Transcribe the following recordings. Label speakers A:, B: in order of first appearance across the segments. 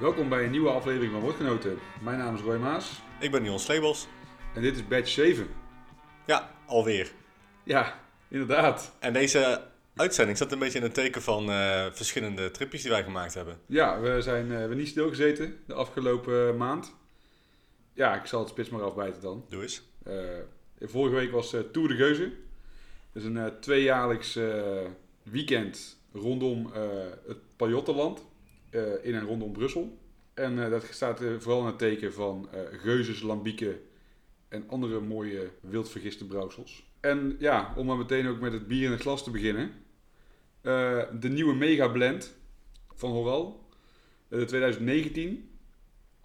A: Welkom bij een nieuwe aflevering van Woordgenoten. Mijn naam is Roy Maas
B: Ik ben Niels Sleebos.
A: en dit is batch 7.
B: Ja, alweer.
A: Ja, inderdaad.
B: En deze uitzending zat een beetje in het teken van eh, verschillende tripjes die wij gemaakt hebben.
A: Ja, we zijn eh, we niet stilgezeten de afgelopen maand. Ja, ik zal het spits maar afbijten dan.
B: Doe eens.
A: Eh, vorige week was Tour de Geuzen. Dat is een tweejaarlijks weekend rondom het Pajottenland. Eh, in en rondom Brussel. En eh, dat staat vooral in het teken van eh geuzes, lambieken en andere mooie wildvergiste brouwsels. En ja, om maar meteen ook met het bier in het glas te beginnen. De nieuwe Mega Blend van Horal. eh, de 2019.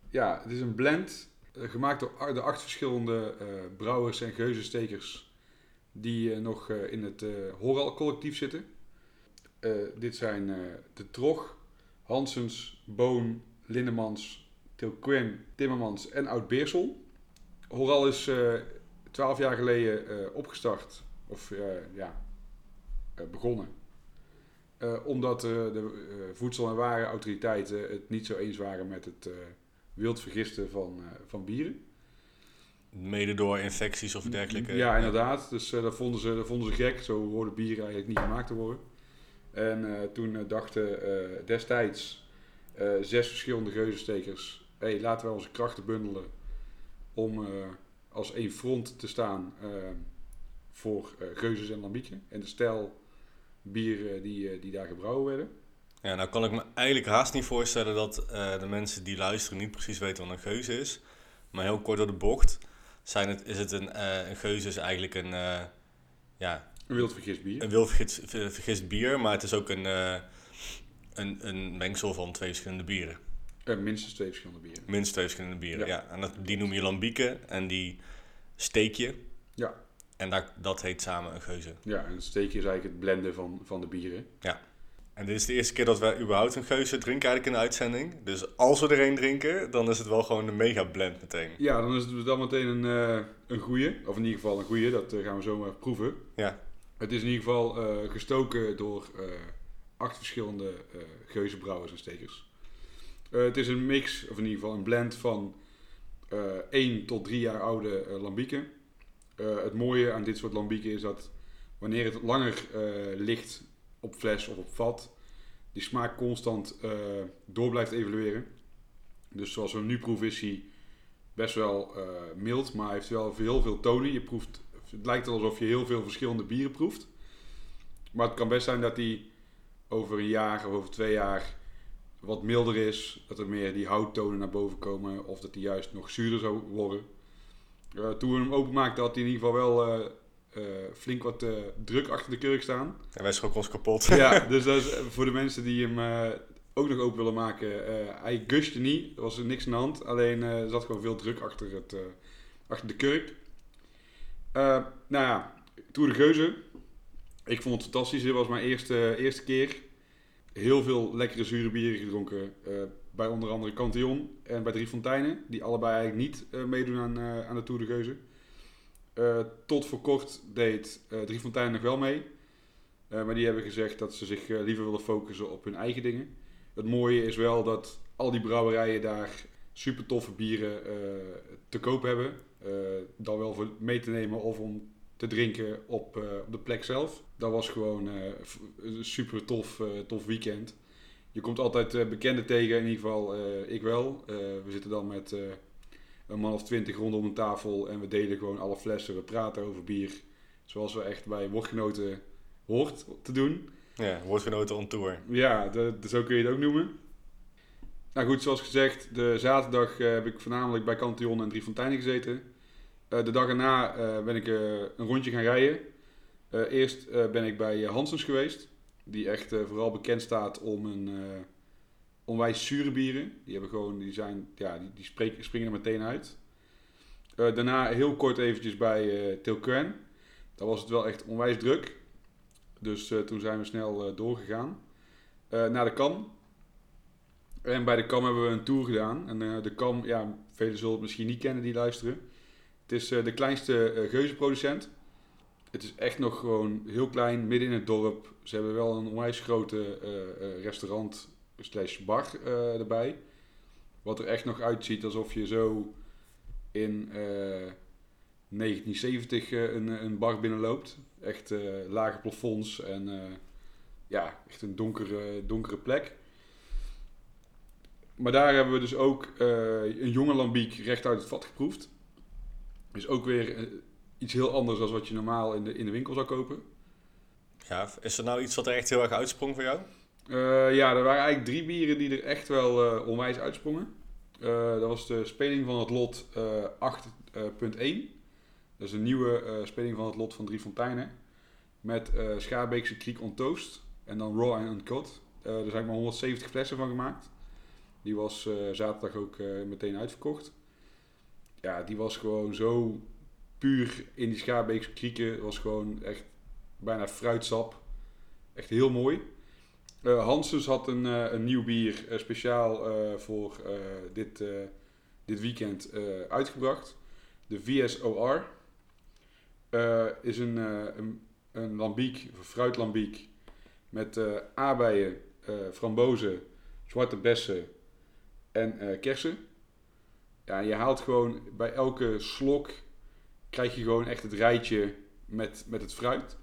A: Ja, het is een blend gemaakt door de acht verschillende brouwers en geuzenstekers die nog in het eh Horal collectief zitten. Dit zijn de Trog, Hansens, Boon, Lindemans, Tilquin, Timmermans en Oud Beersel. Horal is eh, twaalf jaar geleden eh, opgestart, of eh, ja, begonnen. Omdat de voedsel- en warenautoriteiten het niet zo eens waren met het wild vergisten van, van bieren.
B: Mede door infecties of dergelijke.
A: Ja, inderdaad. Dus eh, dat, vonden ze, dat vonden ze gek. Zo hoorden bieren eigenlijk niet gemaakt te worden. En eh, toen eh, dachten eh, destijds zes verschillende geuzenstekers... hé, hey, laten we onze krachten bundelen om als één front te staan voor geuzes en lambieken. En de stijl bieren die, die daar gebrouwen werden.
B: Ja, nou kan ik me eigenlijk haast niet voorstellen dat de mensen die luisteren niet precies weten wat een geuze is. Maar heel kort door de bocht zijn het, is het een, eh, een geuze is eigenlijk een, ja,
A: Een wild vergist bier.
B: een wild vergist, vergist bier, maar het is ook een, eh, een, een mengsel van twee verschillende bieren.
A: Eh, minstens twee verschillende bieren.
B: Minstens twee verschillende bieren,
A: Ja.
B: ja. En dat, die noem je lambieken en die steek je.
A: Ja.
B: En daar, dat heet samen een geuze.
A: Ja, en het steekje is eigenlijk het blenden van, van de bieren.
B: En dit is de eerste keer dat wij überhaupt een geuze drinken eigenlijk in de uitzending. Dus als we er een drinken, dan is het wel gewoon de mega blend meteen.
A: Ja, dan is het dan meteen een, eh een goeie. Of in ieder geval een goeie, dat gaan we zo maar proeven.
B: Ja.
A: Het is in ieder geval eh, gestoken door eh, acht verschillende eh geuzenbrouwers en stekers. Het is een mix, of in ieder geval een blend van eh 1 tot 3 jaar oude lambieken. Het mooie aan dit soort lambieken is dat wanneer het langer ligt op fles of op vat, die smaak constant door blijft evolueren. Dus zoals we nu proeven is hij best wel mild, maar heeft wel heel veel tonen. Je proeft, het lijkt alsof je heel veel verschillende bieren proeft. Maar het kan best zijn dat hij over een jaar of over twee jaar wat milder is. Dat er meer die houttonen naar boven komen. Of dat hij juist nog zuurder zou worden. Eh, toen we hem openmaakten had hij in ieder geval wel eh, eh, flink wat druk achter de kurk staan.
B: En wij schrokken ons kapot.
A: Ja, dus dat is voor de mensen die hem ook nog open willen maken. hij gushte niet, er was er niks aan de hand. Alleen er zat gewoon veel druk achter, het, achter de kurk. Eh, nou ja, Tour de Geuze. Ik vond het fantastisch. Dit was mijn eerste, eerste keer. Heel veel lekkere zure bieren gedronken. eh, bij onder andere Cantillon en bij Drie Fonteinen. Die allebei eigenlijk niet eh, meedoen aan, aan de Tour de Geuze. Tot voor kort deed Drie Fonteinen nog wel mee. Maar die hebben gezegd dat ze zich liever willen focussen op hun eigen dingen. Het mooie is wel dat al die brouwerijen daar super toffe bieren te koop hebben. Eh, dan wel voor mee te nemen of om te drinken op, eh, op de plek zelf. Dat was gewoon eh, een super tof, tof weekend. Je komt altijd bekenden tegen, in ieder geval ik wel. We zitten dan met een man of twintig rondom een tafel en we delen gewoon alle flessen. We praten over bier, zoals we echt bij woordgenoten hoort te doen.
B: Ja, woordgenoten on tour.
A: Ja, zo kun je het ook noemen. Nou goed, zoals gezegd, de zaterdag eh, heb ik voornamelijk bij Cantillon en Drie Fonteinen gezeten. Eh, de dag erna eh, ben ik een rondje gaan rijden. Eerst ben ik bij Hansens geweest, die echt vooral bekend staat om een onwijs zure bieren. Die hebben gewoon, die zijn, ja, die, die springen er meteen uit. Daarna heel kort eventjes bij eh Tilquin. Daar was het wel echt onwijs druk. Dus toen zijn we snel eh, doorgegaan. Naar de Kam. En bij de Kam hebben we een tour gedaan. En eh, de Kam, ja, velen zullen het misschien niet kennen die luisteren. Het is eh, de kleinste eh, geuzenproducent. Het is echt nog gewoon heel klein, midden in het dorp. Ze hebben wel een onwijs grote restaurant slash bar erbij. Wat er echt nog uitziet alsof je zo in eh, 1970 eh, een, een bar binnenloopt. Echt lage plafonds en ja, echt een donkere, donkere plek. Maar daar hebben we dus ook eh, een jonge lambiek recht uit het vat geproefd. Is ook weer eh, iets heel anders dan wat je normaal in de, in de winkel zou kopen.
B: Gaaf. Is er nou iets wat er echt heel erg uitsprong voor jou?
A: Eh, ja, er waren eigenlijk drie bieren die er echt wel onwijs uitsprongen. Dat was de speling van het lot eh 8.1. Dat is een nieuwe speling van het lot van Drie Fonteinen. Met Schaarbeekse Kriek on Toast. En dan Raw en Uncut. Er zijn maar 170 flessen van gemaakt. Die was eh, zaterdag ook eh, meteen uitverkocht. Ja, die was gewoon zo puur in die Schaarbeekse Krieken. Was gewoon echt bijna fruitsap. Echt heel mooi. Eh Hansens had een, een nieuw bier speciaal voor dit, dit weekend uitgebracht. De VSOR. Is een, een, een lambiek, een fruitlambiek. Met aardbeien, frambozen, zwarte bessen en eh, kersen. Ja, je haalt gewoon bij elke slok krijg je gewoon echt het rijtje met, met het fruit.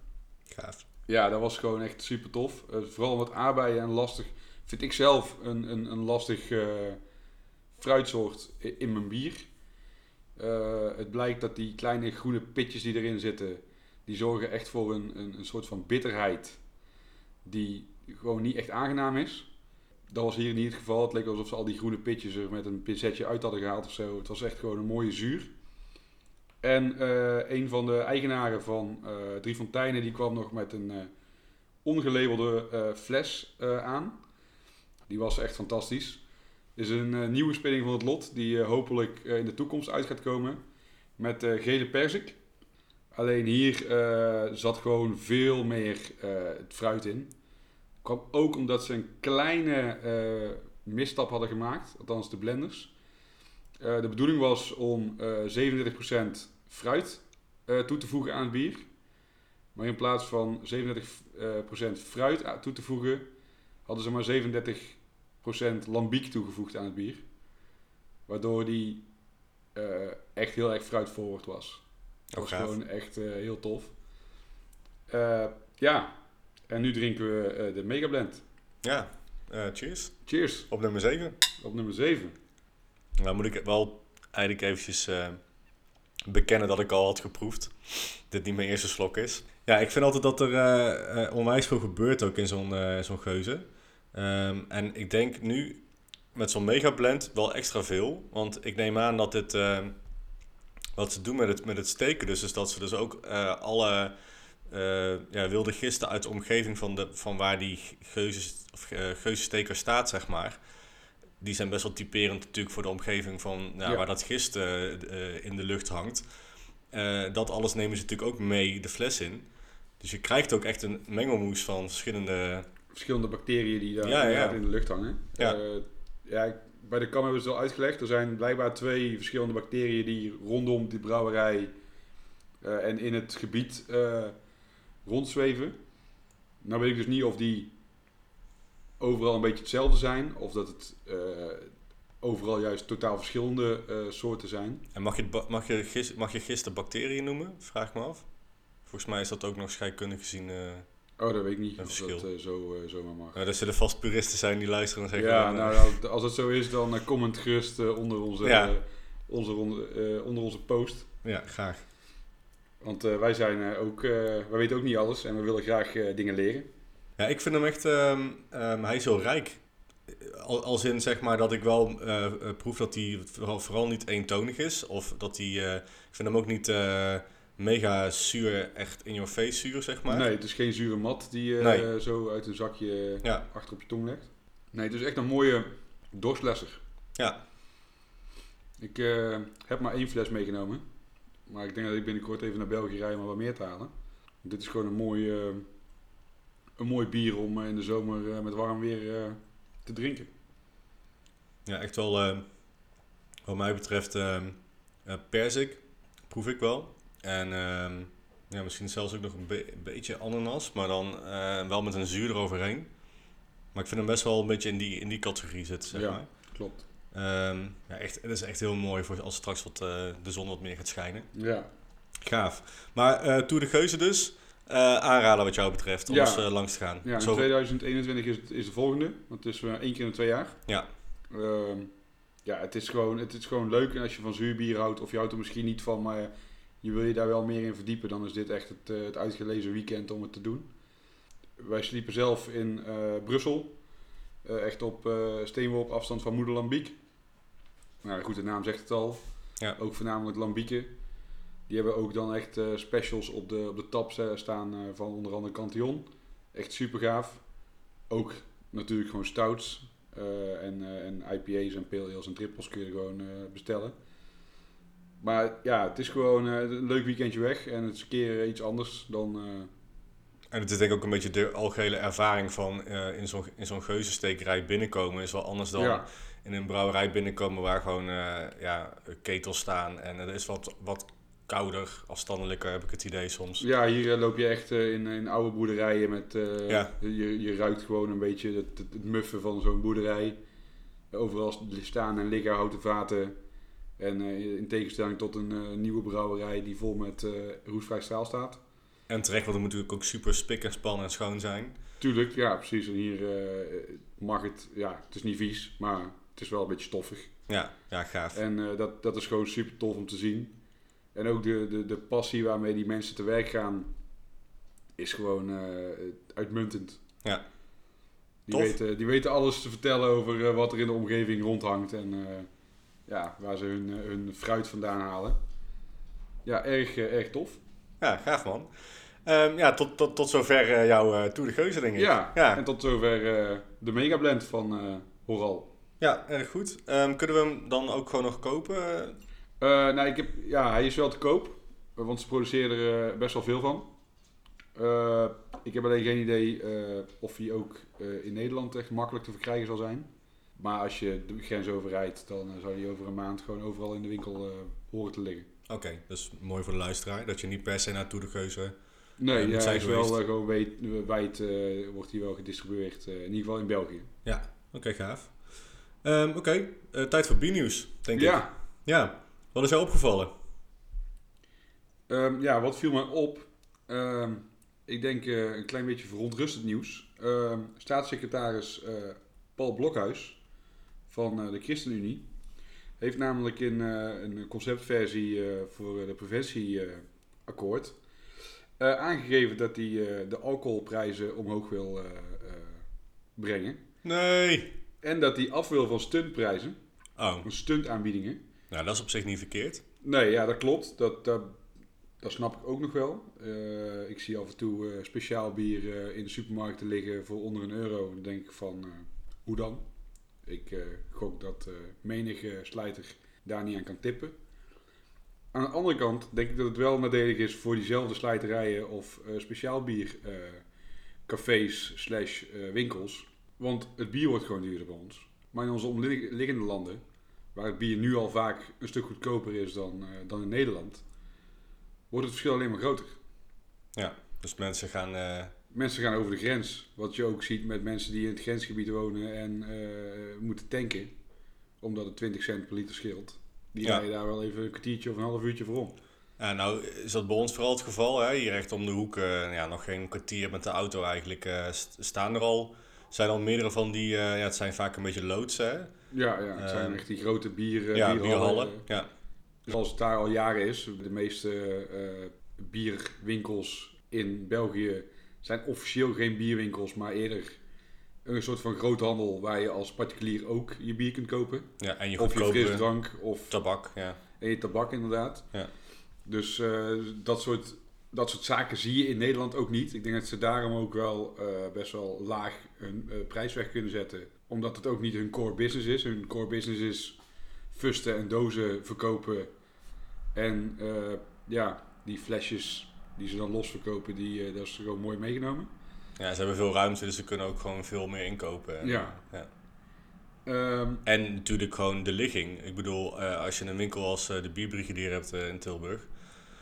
B: Gaaf.
A: Ja, dat was gewoon echt super tof. Eh, vooral wat aardbeien en lastig. Vind ik zelf een, een, een lastig eh, fruitsoort in mijn bier. Het blijkt dat die kleine groene pitjes die erin zitten, die zorgen echt voor een, een, een soort van bitterheid die gewoon niet echt aangenaam is. Dat was hier niet het geval. Het leek alsof ze al die groene pitjes er met een pincetje uit hadden gehaald of zo. Het was echt gewoon een mooie zuur. En eh, een van de eigenaren van eh, Drie Fonteinen die kwam nog met een eh, ongelabelde fles aan. Die was echt fantastisch. Is een nieuwe speling van het lot die hopelijk in de toekomst uit gaat komen met gele perzik. Alleen hier zat gewoon veel meer het fruit in. Kwam ook omdat ze een kleine eh, misstap hadden gemaakt, althans de blenders. Eh, de bedoeling was om eh 37% fruit eh, toe te voegen aan het bier. Maar in plaats van 37% fruit toe te voegen, hadden ze maar 37% lambiek toegevoegd aan het bier. Waardoor die echt heel erg fruitforward was. Dat
B: Oh,
A: was
B: gaaf.
A: gewoon echt heel tof. Ja, en nu drinken we eh, de Mega Blend.
B: Ja, eh, cheers.
A: Cheers,
B: Op nummer 7.
A: op nummer 7.
B: Nou moet ik wel eigenlijk eventjes eh, bekennen dat ik al had geproefd. Dit niet mijn eerste slok is. Ja, ik vind altijd dat er onwijs veel gebeurt ook in zo'n zo'n geuze. Ehm, en ik denk nu met zo'n mega blend wel extra veel. Want ik neem aan dat dit... eh, wat ze doen met het, met het steken dus, is dat ze dus ook alle eh, ja, wilde gisten uit de omgeving van, de, van waar die geuzes, of, eh, staat, zeg maar. Die zijn best wel typerend natuurlijk voor de omgeving van ja,
A: Ja.
B: waar dat gist eh, in de lucht hangt. Dat alles nemen ze natuurlijk ook mee de fles in. Dus je krijgt ook echt een mengelmoes van verschillende...
A: Verschillende bacteriën die daar
B: Ja, ja.
A: inderdaad in de lucht hangen.
B: Ja.
A: Ja, bij de kam hebben ze het al uitgelegd. Er zijn blijkbaar twee verschillende bacteriën die rondom die brouwerij en in het gebied rondzweven. Nou weet ik dus niet of die overal een beetje hetzelfde zijn. Of dat het eh, overal juist totaal verschillende eh, soorten zijn.
B: En mag je, mag, je gist, mag je gisten bacteriën noemen? Vraag ik me af. Volgens mij is dat ook nog scheikundig gezien... eh,
A: Oh, dat weet ik niet
B: Een
A: of
B: verschil.
A: dat zo, zomaar mag.
B: nou, er zullen vast puristen zijn die luisteren en zeggen...
A: Ja, nou, als het zo is, dan comment gerust onder, onze,
B: Ja.
A: onze, onder onze post.
B: ja, graag.
A: Want eh, wij zijn eh, ook, eh, wij weten ook niet alles en we willen graag dingen leren.
B: Ja, ik vind hem echt, ehm, ehm, hij is zo rijk. Al, als in zeg maar dat ik wel proef dat hij vooral, vooral niet eentonig is. Of dat hij, ik vind hem ook niet mega zuur, echt in your face zuur zeg maar.
A: Nee, het is geen zure mat die je
B: Nee.
A: zo uit een zakje
B: Ja,
A: achter op je tong legt. Nee, het is echt een mooie dorstlesser.
B: ja,
A: Ik heb maar één fles meegenomen. Maar ik denk dat ik binnenkort even naar België rij om wat meer te halen. Dit is gewoon een mooi, eh, een mooi bier om eh, in de zomer eh, met warm weer te drinken.
B: ja echt wel, wat mij betreft, perzik proef ik wel. En ehm, ja, misschien zelfs ook nog een, be- een beetje ananas, maar dan wel met een zuur eroverheen. Maar ik vind hem best wel een beetje in die, in die categorie zitten, zeg
A: Ja.
B: maar.
A: Klopt.
B: Ehm, ja, echt, het is echt heel mooi voor als straks wat, eh, de zon wat meer gaat schijnen.
A: Ja.
B: Gaaf. Maar eh Tour de Geuze dus, eh, aanraden wat jou betreft om
A: Ja.
B: eens langs te gaan.
A: Ja, in
B: Zo-
A: 2021 is, het, is de volgende. Want het is één keer in twee jaar.
B: Ja.
A: Ehm, ja, het is, gewoon, het is gewoon leuk. En als je van zuurbier houdt, of je houdt er misschien niet van, maar je wil je daar wel meer in verdiepen, dan is dit echt het, het uitgelezen weekend om het te doen. Wij sliepen zelf in Brussel. Echt op steenworp afstand van Moeder Lambiek. Nou goed, de naam zegt het al.
B: Ja.
A: Ook voornamelijk Lambieken. Die hebben ook dan echt eh, specials op de, op de tab eh, staan eh, van onder andere Cantillon. Echt super gaaf. Ook natuurlijk gewoon stouts. en, en IPA's en pale ales en trippels kun je gewoon bestellen. Maar ja, het is gewoon een leuk weekendje weg. En het is een keer iets anders dan...
B: En het is denk ik ook een beetje de algehele ervaring van in zo'n in zo'n geuzenstekerij binnenkomen is wel anders dan
A: ja,
B: in een brouwerij binnenkomen waar gewoon eh, ja, ketels staan. En het is wat, wat kouder, afstandelijker heb ik het idee soms.
A: ja, hier eh, loop je echt eh, in, in oude boerderijen met...
B: Ja.
A: je, je ruikt gewoon een beetje het, het, het muffen van zo'n boerderij. Overal staan en liggen houten vaten. En in tegenstelling tot een nieuwe brouwerij die vol met eh roestvrij staal staat.
B: En terecht, want het moet natuurlijk ook super spik en span en schoon zijn.
A: Tuurlijk, ja precies. En hier mag het, ja, het is niet vies, maar het is wel een beetje stoffig.
B: Ja, ja gaaf.
A: En eh, dat, dat is gewoon super tof om te zien. En ook de, de, de passie waarmee die mensen te werk gaan, is gewoon eh, uitmuntend.
B: Ja.
A: Die
B: Tof.
A: weten, die weten alles te vertellen over eh, wat er in de omgeving rondhangt en ja, waar ze hun, hun fruit vandaan halen. Ja, erg, erg tof.
B: Ja, gaaf man. Ehm, ja, tot, tot, tot zover jouw Tour de Geuze, denk ik.
A: Ja,
B: ja.
A: en tot zover de megablend van Horal.
B: Ja, erg goed. Ehm, kunnen we hem dan ook gewoon nog kopen?
A: Eh, nou, ik heb, ja, hij is wel te koop, want ze produceren er eh, best wel veel van. Eh, ik heb alleen geen idee eh, of hij ook eh, in Nederland echt makkelijk te verkrijgen zal zijn. Maar als je de grens overrijdt, dan zou hij over een maand gewoon overal in de winkel eh, horen te liggen.
B: Oké, dat is mooi voor de luisteraar. Dat je niet per se naar Tour de Geuze...
A: Nee, ja, hij is wel gewoon wijd, wijd wordt hij wel gedistribueerd, eh, in ieder geval in België.
B: Oké, gaaf. Ehm, Oké, eh, tijd voor B-nieuws, denk ik.
A: Ja,
B: Ja. Wat is jou opgevallen?
A: Ehm, ja, wat viel mij op? Ehm, ik denk eh, een klein beetje verontrustend nieuws. Staatssecretaris eh, Paul Blokhuis van de ChristenUnie heeft namelijk in een conceptversie voor de preventieakkoord aangegeven dat hij de alcoholprijzen omhoog wil brengen.
B: Nee.
A: En dat hij af wil van stuntprijzen,
B: Oh,
A: van stuntaanbiedingen.
B: nou dat is op zich niet verkeerd.
A: Nee, ja, dat klopt. Dat, dat, dat snap ik ook nog wel. Eh, ik zie af en toe eh, speciaal bier eh, in de supermarkten liggen voor onder een euro. Dan denk ik van, hoe dan? Ik gok dat menige slijter daar niet aan kan tippen. Aan de andere kant denk ik dat het wel nadelig is voor diezelfde slijterijen of speciaal bier eh, cafés slash winkels. Want het bier wordt gewoon duurder bij ons. Maar in onze omliggende landen, waar het bier nu al vaak een stuk goedkoper is dan, eh, dan in Nederland, wordt het verschil alleen maar groter.
B: Dus mensen gaan... eh,
A: Mensen gaan over de grens, wat je ook ziet met mensen die in het grensgebied wonen en eh, moeten tanken, omdat het 20 cent per liter scheelt. Die
B: Ja.
A: rijden daar wel even een kwartiertje of een half uurtje voor om.
B: Ja, nou is dat bij ons vooral het geval. Hè? Hier recht om de hoek, ja, nog geen kwartier met de auto eigenlijk, st- staan er al. Zijn al meerdere van die, eh, ja, het zijn vaak een beetje loodsen. Hè?
A: Ja, ja het zijn
B: Ehm,
A: echt die grote bier, eh,
B: ja,
A: bierhallen.
B: bierhallen. Ja.
A: Zoals het daar al jaren is. De meeste eh, bierwinkels in België zijn officieel geen bierwinkels, maar eerder een soort van groothandel waar je als particulier ook je bier kunt kopen.
B: ja, en je
A: Of je frisdrank of
B: tabak. Ja.
A: en je tabak inderdaad.
B: Ja.
A: Dus eh, dat, soort, dat soort zaken zie je in Nederland ook niet. Ik denk dat ze daarom ook wel eh, best wel laag hun eh, prijs weg kunnen zetten. Omdat het ook niet hun core business is. Hun core business is fusten en dozen verkopen. En eh, ja, die flesjes die ze dan los verkopen, die, dat is gewoon mooi meegenomen.
B: ja, ze hebben veel ruimte, dus ze kunnen ook gewoon veel meer inkopen. En,
A: Ja.
B: ja.
A: Ehm,
B: En natuurlijk gewoon de ligging. Ik bedoel, als je een winkel als de Bierbrigadier hebt in Tilburg,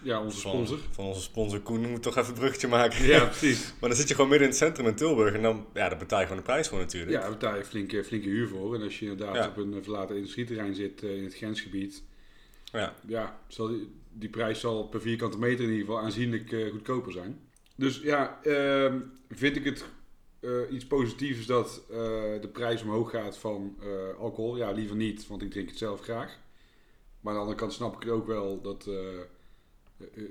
A: Ja, onze
B: van,
A: sponsor.
B: Van onze sponsor Koen, moet toch even een bruggetje maken.
A: Ja, precies.
B: maar dan zit je gewoon midden in het centrum in Tilburg en dan, ja, daar betaal je gewoon de prijs voor natuurlijk.
A: Ja, daar betaal je flinke, flinke huur voor. En als je inderdaad
B: Ja.
A: op een verlaten industrieterrein zit eh, in het grensgebied,
B: Ja.
A: ja, zal die, die prijs zal per vierkante meter in ieder geval aanzienlijk eh, goedkoper zijn. Dus ja, ehm, vind ik het eh, iets positiefs dat de prijs omhoog gaat van alcohol? Ja, liever niet, want ik drink het zelf graag. Maar aan de andere kant snap ik ook wel dat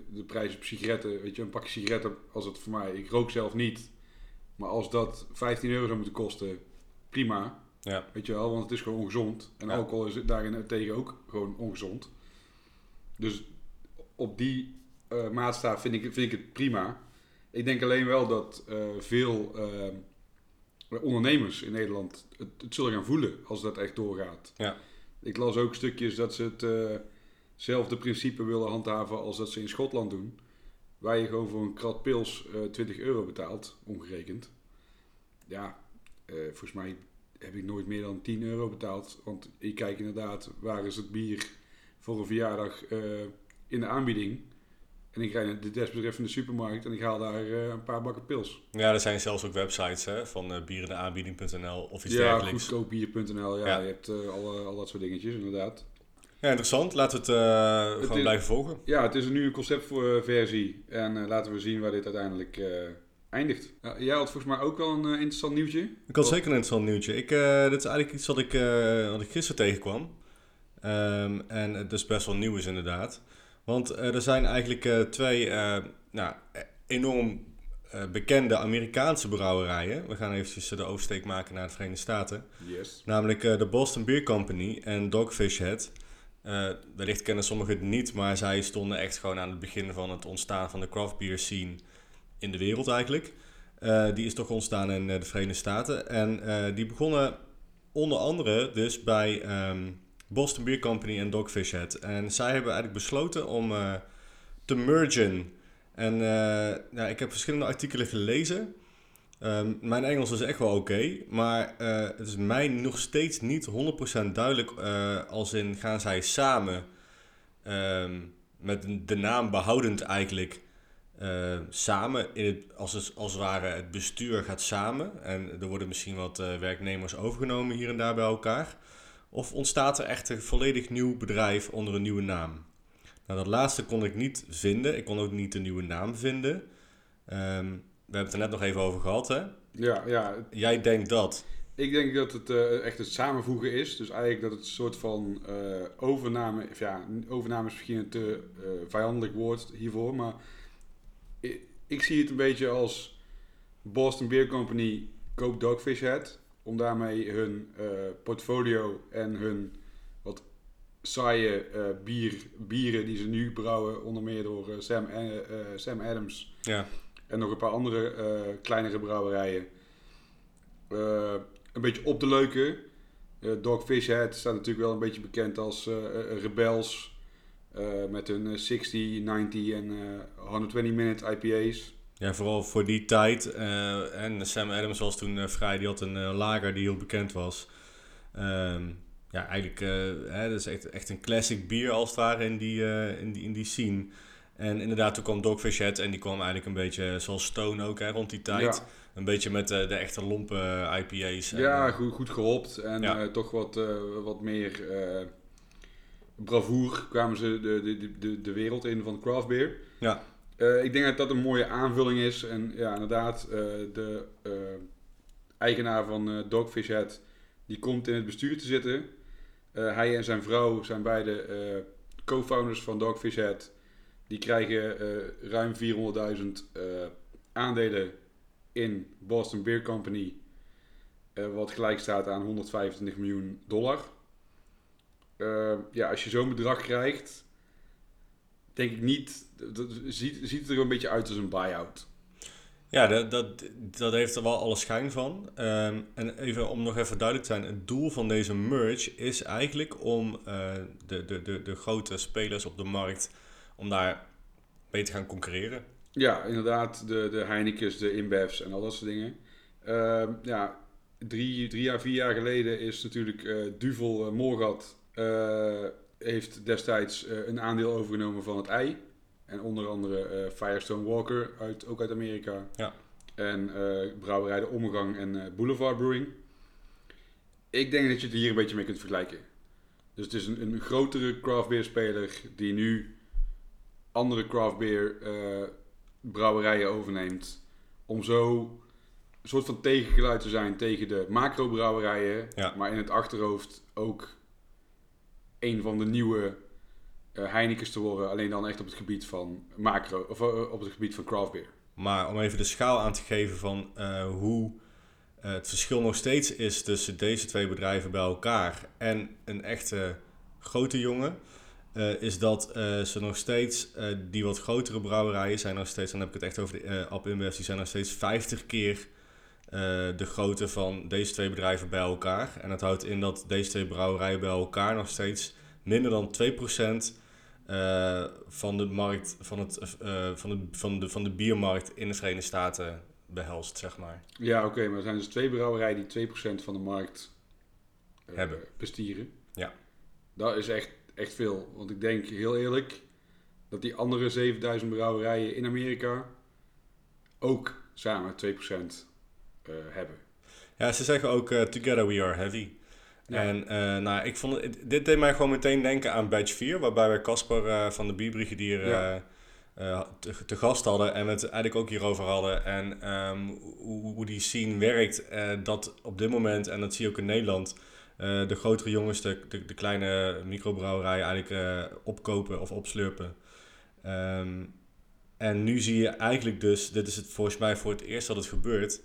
A: de prijs op sigaretten, weet je, een pakje sigaretten, als het voor mij, ik rook zelf niet. Maar als dat 15 euro zou moeten kosten, prima.
B: Ja.
A: Weet je wel, want het is gewoon ongezond. En
B: Ja.
A: alcohol is daarin tegen ook gewoon ongezond. Dus op die eh, maatstaaf vind ik, vind ik het prima. Ik denk alleen wel dat eh, veel eh, ondernemers in Nederland het, het zullen gaan voelen als dat echt doorgaat.
B: Ja.
A: Ik las ook stukjes dat ze hetzelfde principe willen handhaven als dat ze in Schotland doen. Waar je gewoon voor een krat pils eh 20 euro betaalt, omgerekend. Ja, eh, volgens mij heb ik nooit meer dan 10 euro betaald. Want ik kijk inderdaad, waar is het bier voor een verjaardag eh, in de aanbieding. En ik rijd naar de desbetreffende supermarkt en ik haal daar eh, een paar bakken pils.
B: ja, er zijn zelfs ook websites hè, van eh bierendeaanbieding.nl of iets
A: Ja,
B: dergelijks.
A: goedkoopbier.nl, ja,
B: Ja.
A: je hebt eh, alle, al dat soort dingetjes inderdaad.
B: Ja, interessant. Laten we het eh, gewoon
A: is-
B: blijven volgen.
A: Ja, het is nu een conceptversie en eh, laten we zien waar dit uiteindelijk eh, eindigt. Ja, jij had volgens mij ook wel een interessant nieuwtje.
B: Ik had zeker een interessant nieuwtje. Ik, dit is eigenlijk iets wat ik, wat ik gisteren tegenkwam. Ehm, en het dus best wel nieuw is inderdaad. Want er zijn eigenlijk twee nou, eh, enorm bekende Amerikaanse brouwerijen. We gaan eventjes de oversteek maken naar de Verenigde Staten.
A: Yes.
B: Namelijk de Boston Beer Company en Dogfish Head. Eh, wellicht kennen sommigen het niet, maar zij stonden echt gewoon aan het begin van het ontstaan van de craft beer scene in de wereld eigenlijk. Eh, die is toch ontstaan in eh, de Verenigde Staten. En die begonnen onder andere dus bij ehm, Boston Beer Company en Dogfish Head. En zij hebben eigenlijk besloten om te mergen. En nou, ik heb verschillende artikelen gelezen. Ehm, mijn Engels is echt wel oké, maar eh, het is mij nog steeds niet 100% duidelijk eh, als in gaan zij samen ehm, met de naam behoudend eigenlijk eh, samen, in het, als, het, als ware het bestuur gaat samen en er worden misschien wat werknemers overgenomen hier en daar bij elkaar. Of ontstaat er echt een volledig nieuw bedrijf onder een nieuwe naam? Nou, dat laatste kon ik niet vinden. Ik kon ook niet een nieuwe naam vinden. Ehm, we hebben het er net nog even over gehad, hè?
A: Ja, ja,
B: Jij denkt dat.
A: Ik denk dat het eh, echt het samenvoegen is. Dus eigenlijk dat het een soort van eh, overname... Of ja, overname is misschien een te eh, vijandelijk woord hiervoor. Maar ik, ik zie het een beetje als... Boston Beer Company koopt Dogfish Head. Om daarmee hun portfolio en hun wat saaie bier, bieren die ze nu brouwen... Onder meer door Sam, Sam Adams
B: Ja,
A: en nog een paar andere eh, kleinere brouwerijen. Eh, een beetje op te leuken. Eh Dogfish Head staat natuurlijk wel een beetje bekend als rebels. met hun eh, 60, 90 en eh 120 minute IPA's.
B: ja vooral voor die tijd. en Sam Adams was toen vrij. Die had een lager die heel bekend was. Ehm, ja, eigenlijk hè, dat is echt, echt een classic bier als het ware in die, in die, in die scene. En inderdaad, toen kwam Dogfish Head en die kwam eigenlijk een beetje zoals Stone ook hè, rond die tijd.
A: Ja,
B: Een beetje met eh, de echte lompe eh, IPA's. En,
A: ja
B: eh,
A: goed, goed gehopt en
B: Ja.
A: toch wat, wat meer eh bravoer kwamen ze de, de, de, de wereld in van craft beer.
B: ja,
A: ik denk dat dat een mooie aanvulling is. En ja, inderdaad, de eigenaar van Dogfish Head, die komt in het bestuur te zitten. Hij en zijn vrouw zijn beide co-founders van Dogfish Head. Die krijgen eh, ruim 400.000 eh, aandelen in Boston Beer Company. eh, wat gelijk staat aan 125 miljoen dollar. Ja, als je zo'n bedrag krijgt, denk ik niet. Dat, ziet, ziet het er een beetje uit als een buy-out.
B: Ja, dat, dat, dat heeft er wel alle schijn van. Ehm, en even om nog even duidelijk te zijn, het doel van deze merge is eigenlijk om de, de, de, de grote spelers op de markt, om daar mee te gaan concurreren.
A: Ja, inderdaad, de, de Heinekens, de InBevs en al dat soort dingen. Ehm, ja, drie, drie jaar, vier jaar geleden is natuurlijk eh, Duvel uh, Morgat eh, heeft destijds eh, een aandeel overgenomen van het ei. En onder andere eh, Firestone Walker, uit, ook uit Amerika.
B: Ja.
A: En eh, brouwerij De Omgang en eh, Boulevard Brewing. Ik denk dat je het hier een beetje mee kunt vergelijken. Dus het is een, een grotere craft beer speler die nu andere craft beer eh, brouwerijen overneemt. Om zo een soort van tegengeluid te zijn tegen de macro brouwerijen.
B: Ja.
A: Maar in het achterhoofd ook een van de nieuwe eh Heineken's te worden. Alleen dan echt op het gebied van macro, of eh, op het gebied van craft beer.
B: Maar om even de schaal aan te geven van hoe het verschil nog steeds is tussen deze twee bedrijven bij elkaar en een echte grote jongen, eh, is dat eh, ze nog steeds, eh, die wat grotere brouwerijen zijn nog steeds, dan heb ik het echt over de uh, Ab InBev, die zijn nog steeds 50 keer de grootte van deze twee bedrijven bij elkaar. En dat houdt in dat deze twee brouwerijen bij elkaar nog steeds minder dan 2% eh, van de markt, van, het, van, de, van, de, van de biermarkt in de Verenigde Staten behelst, zeg maar.
A: Ja, oké, maar er zijn dus twee brouwerijen die 2% van de markt
B: Hebben.
A: bestieren.
B: Ja.
A: Dat is echt, echt veel. Want ik denk heel eerlijk dat die andere 7000 brouwerijen in Amerika ook samen 2% eh, hebben.
B: Ja, ze zeggen ook eh, Together We Are Heavy.
A: Ja.
B: En eh, nou, ik vond het, dit deed mij gewoon meteen denken aan Badge 4, waarbij we Casper van de Bierbrigadier
A: Ja.
B: te, te gast hadden en we het eigenlijk ook hierover hadden. En ehm, hoe, hoe die scene werkt, dat op dit moment, en dat zie je ook in Nederland, eh, de grotere jongens de, de, de kleine microbrouwerijen eigenlijk eh, opkopen of opslurpen. Ehm, en nu zie je eigenlijk dus, dit is het volgens mij voor het eerst dat het gebeurt,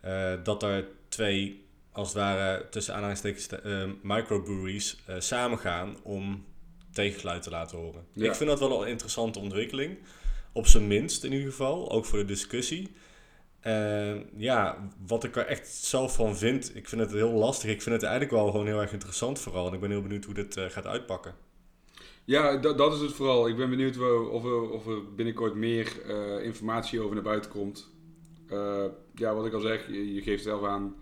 B: eh, dat er twee, als het ware, tussen aanhalingstekens microbreweries samengaan om tegengeluid te laten horen.
A: Ja.
B: Ik vind dat wel een interessante ontwikkeling. Op zijn minst in ieder geval, ook voor de discussie. Eh, ja, wat ik er echt zelf van vind, ik vind het heel lastig. Ik vind het eigenlijk wel gewoon heel erg interessant vooral. En ik ben heel benieuwd hoe dit eh, gaat uitpakken.
A: Ja, dat, is het vooral. Ik ben benieuwd of er, of binnenkort meer eh, informatie over naar buiten komt. Eh, ja, wat ik al zeg, je, geeft zelf aan.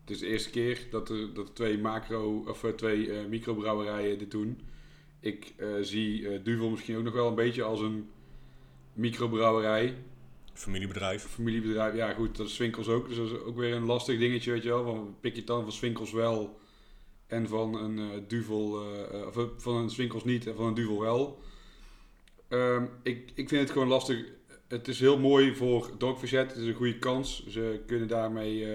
A: Het is de eerste keer dat er, dat twee macro of twee microbrouwerijen dit doen. Ik zie Duvel misschien ook nog wel een beetje als een microbrouwerij.
B: Familiebedrijf.
A: Familiebedrijf, ja goed, dat is Swinkels ook. Dus dat is ook weer een lastig dingetje, weet je wel. Van, pik je het dan van Swinkels wel en van een eh, Duvel, eh, eh, of van een Swinkels niet en van een Duvel wel. Ehm, ik, ik vind het gewoon lastig. Het is heel mooi voor Dogfish Head. Het is een goede kans. Ze kunnen daarmee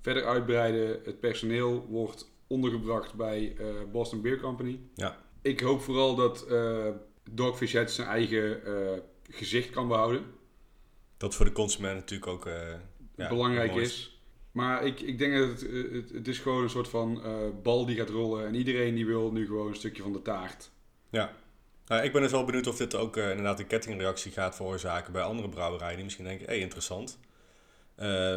A: verder uitbreiden. Het personeel wordt ondergebracht bij Boston Beer Company.
B: Ja.
A: Ik hoop vooral dat Dogfish Head zijn eigen gezicht kan behouden.
B: Dat voor de consument natuurlijk ook eh, ja,
A: belangrijk is. Maar ik, ik denk dat het, het, het is gewoon een soort van eh, bal die gaat rollen. En iedereen die wil nu gewoon een stukje van de taart.
B: Ja. Nou, ik ben dus wel benieuwd of dit ook eh, inderdaad een kettingreactie gaat veroorzaken bij andere brouwerijen die misschien denken, hé, hey, interessant.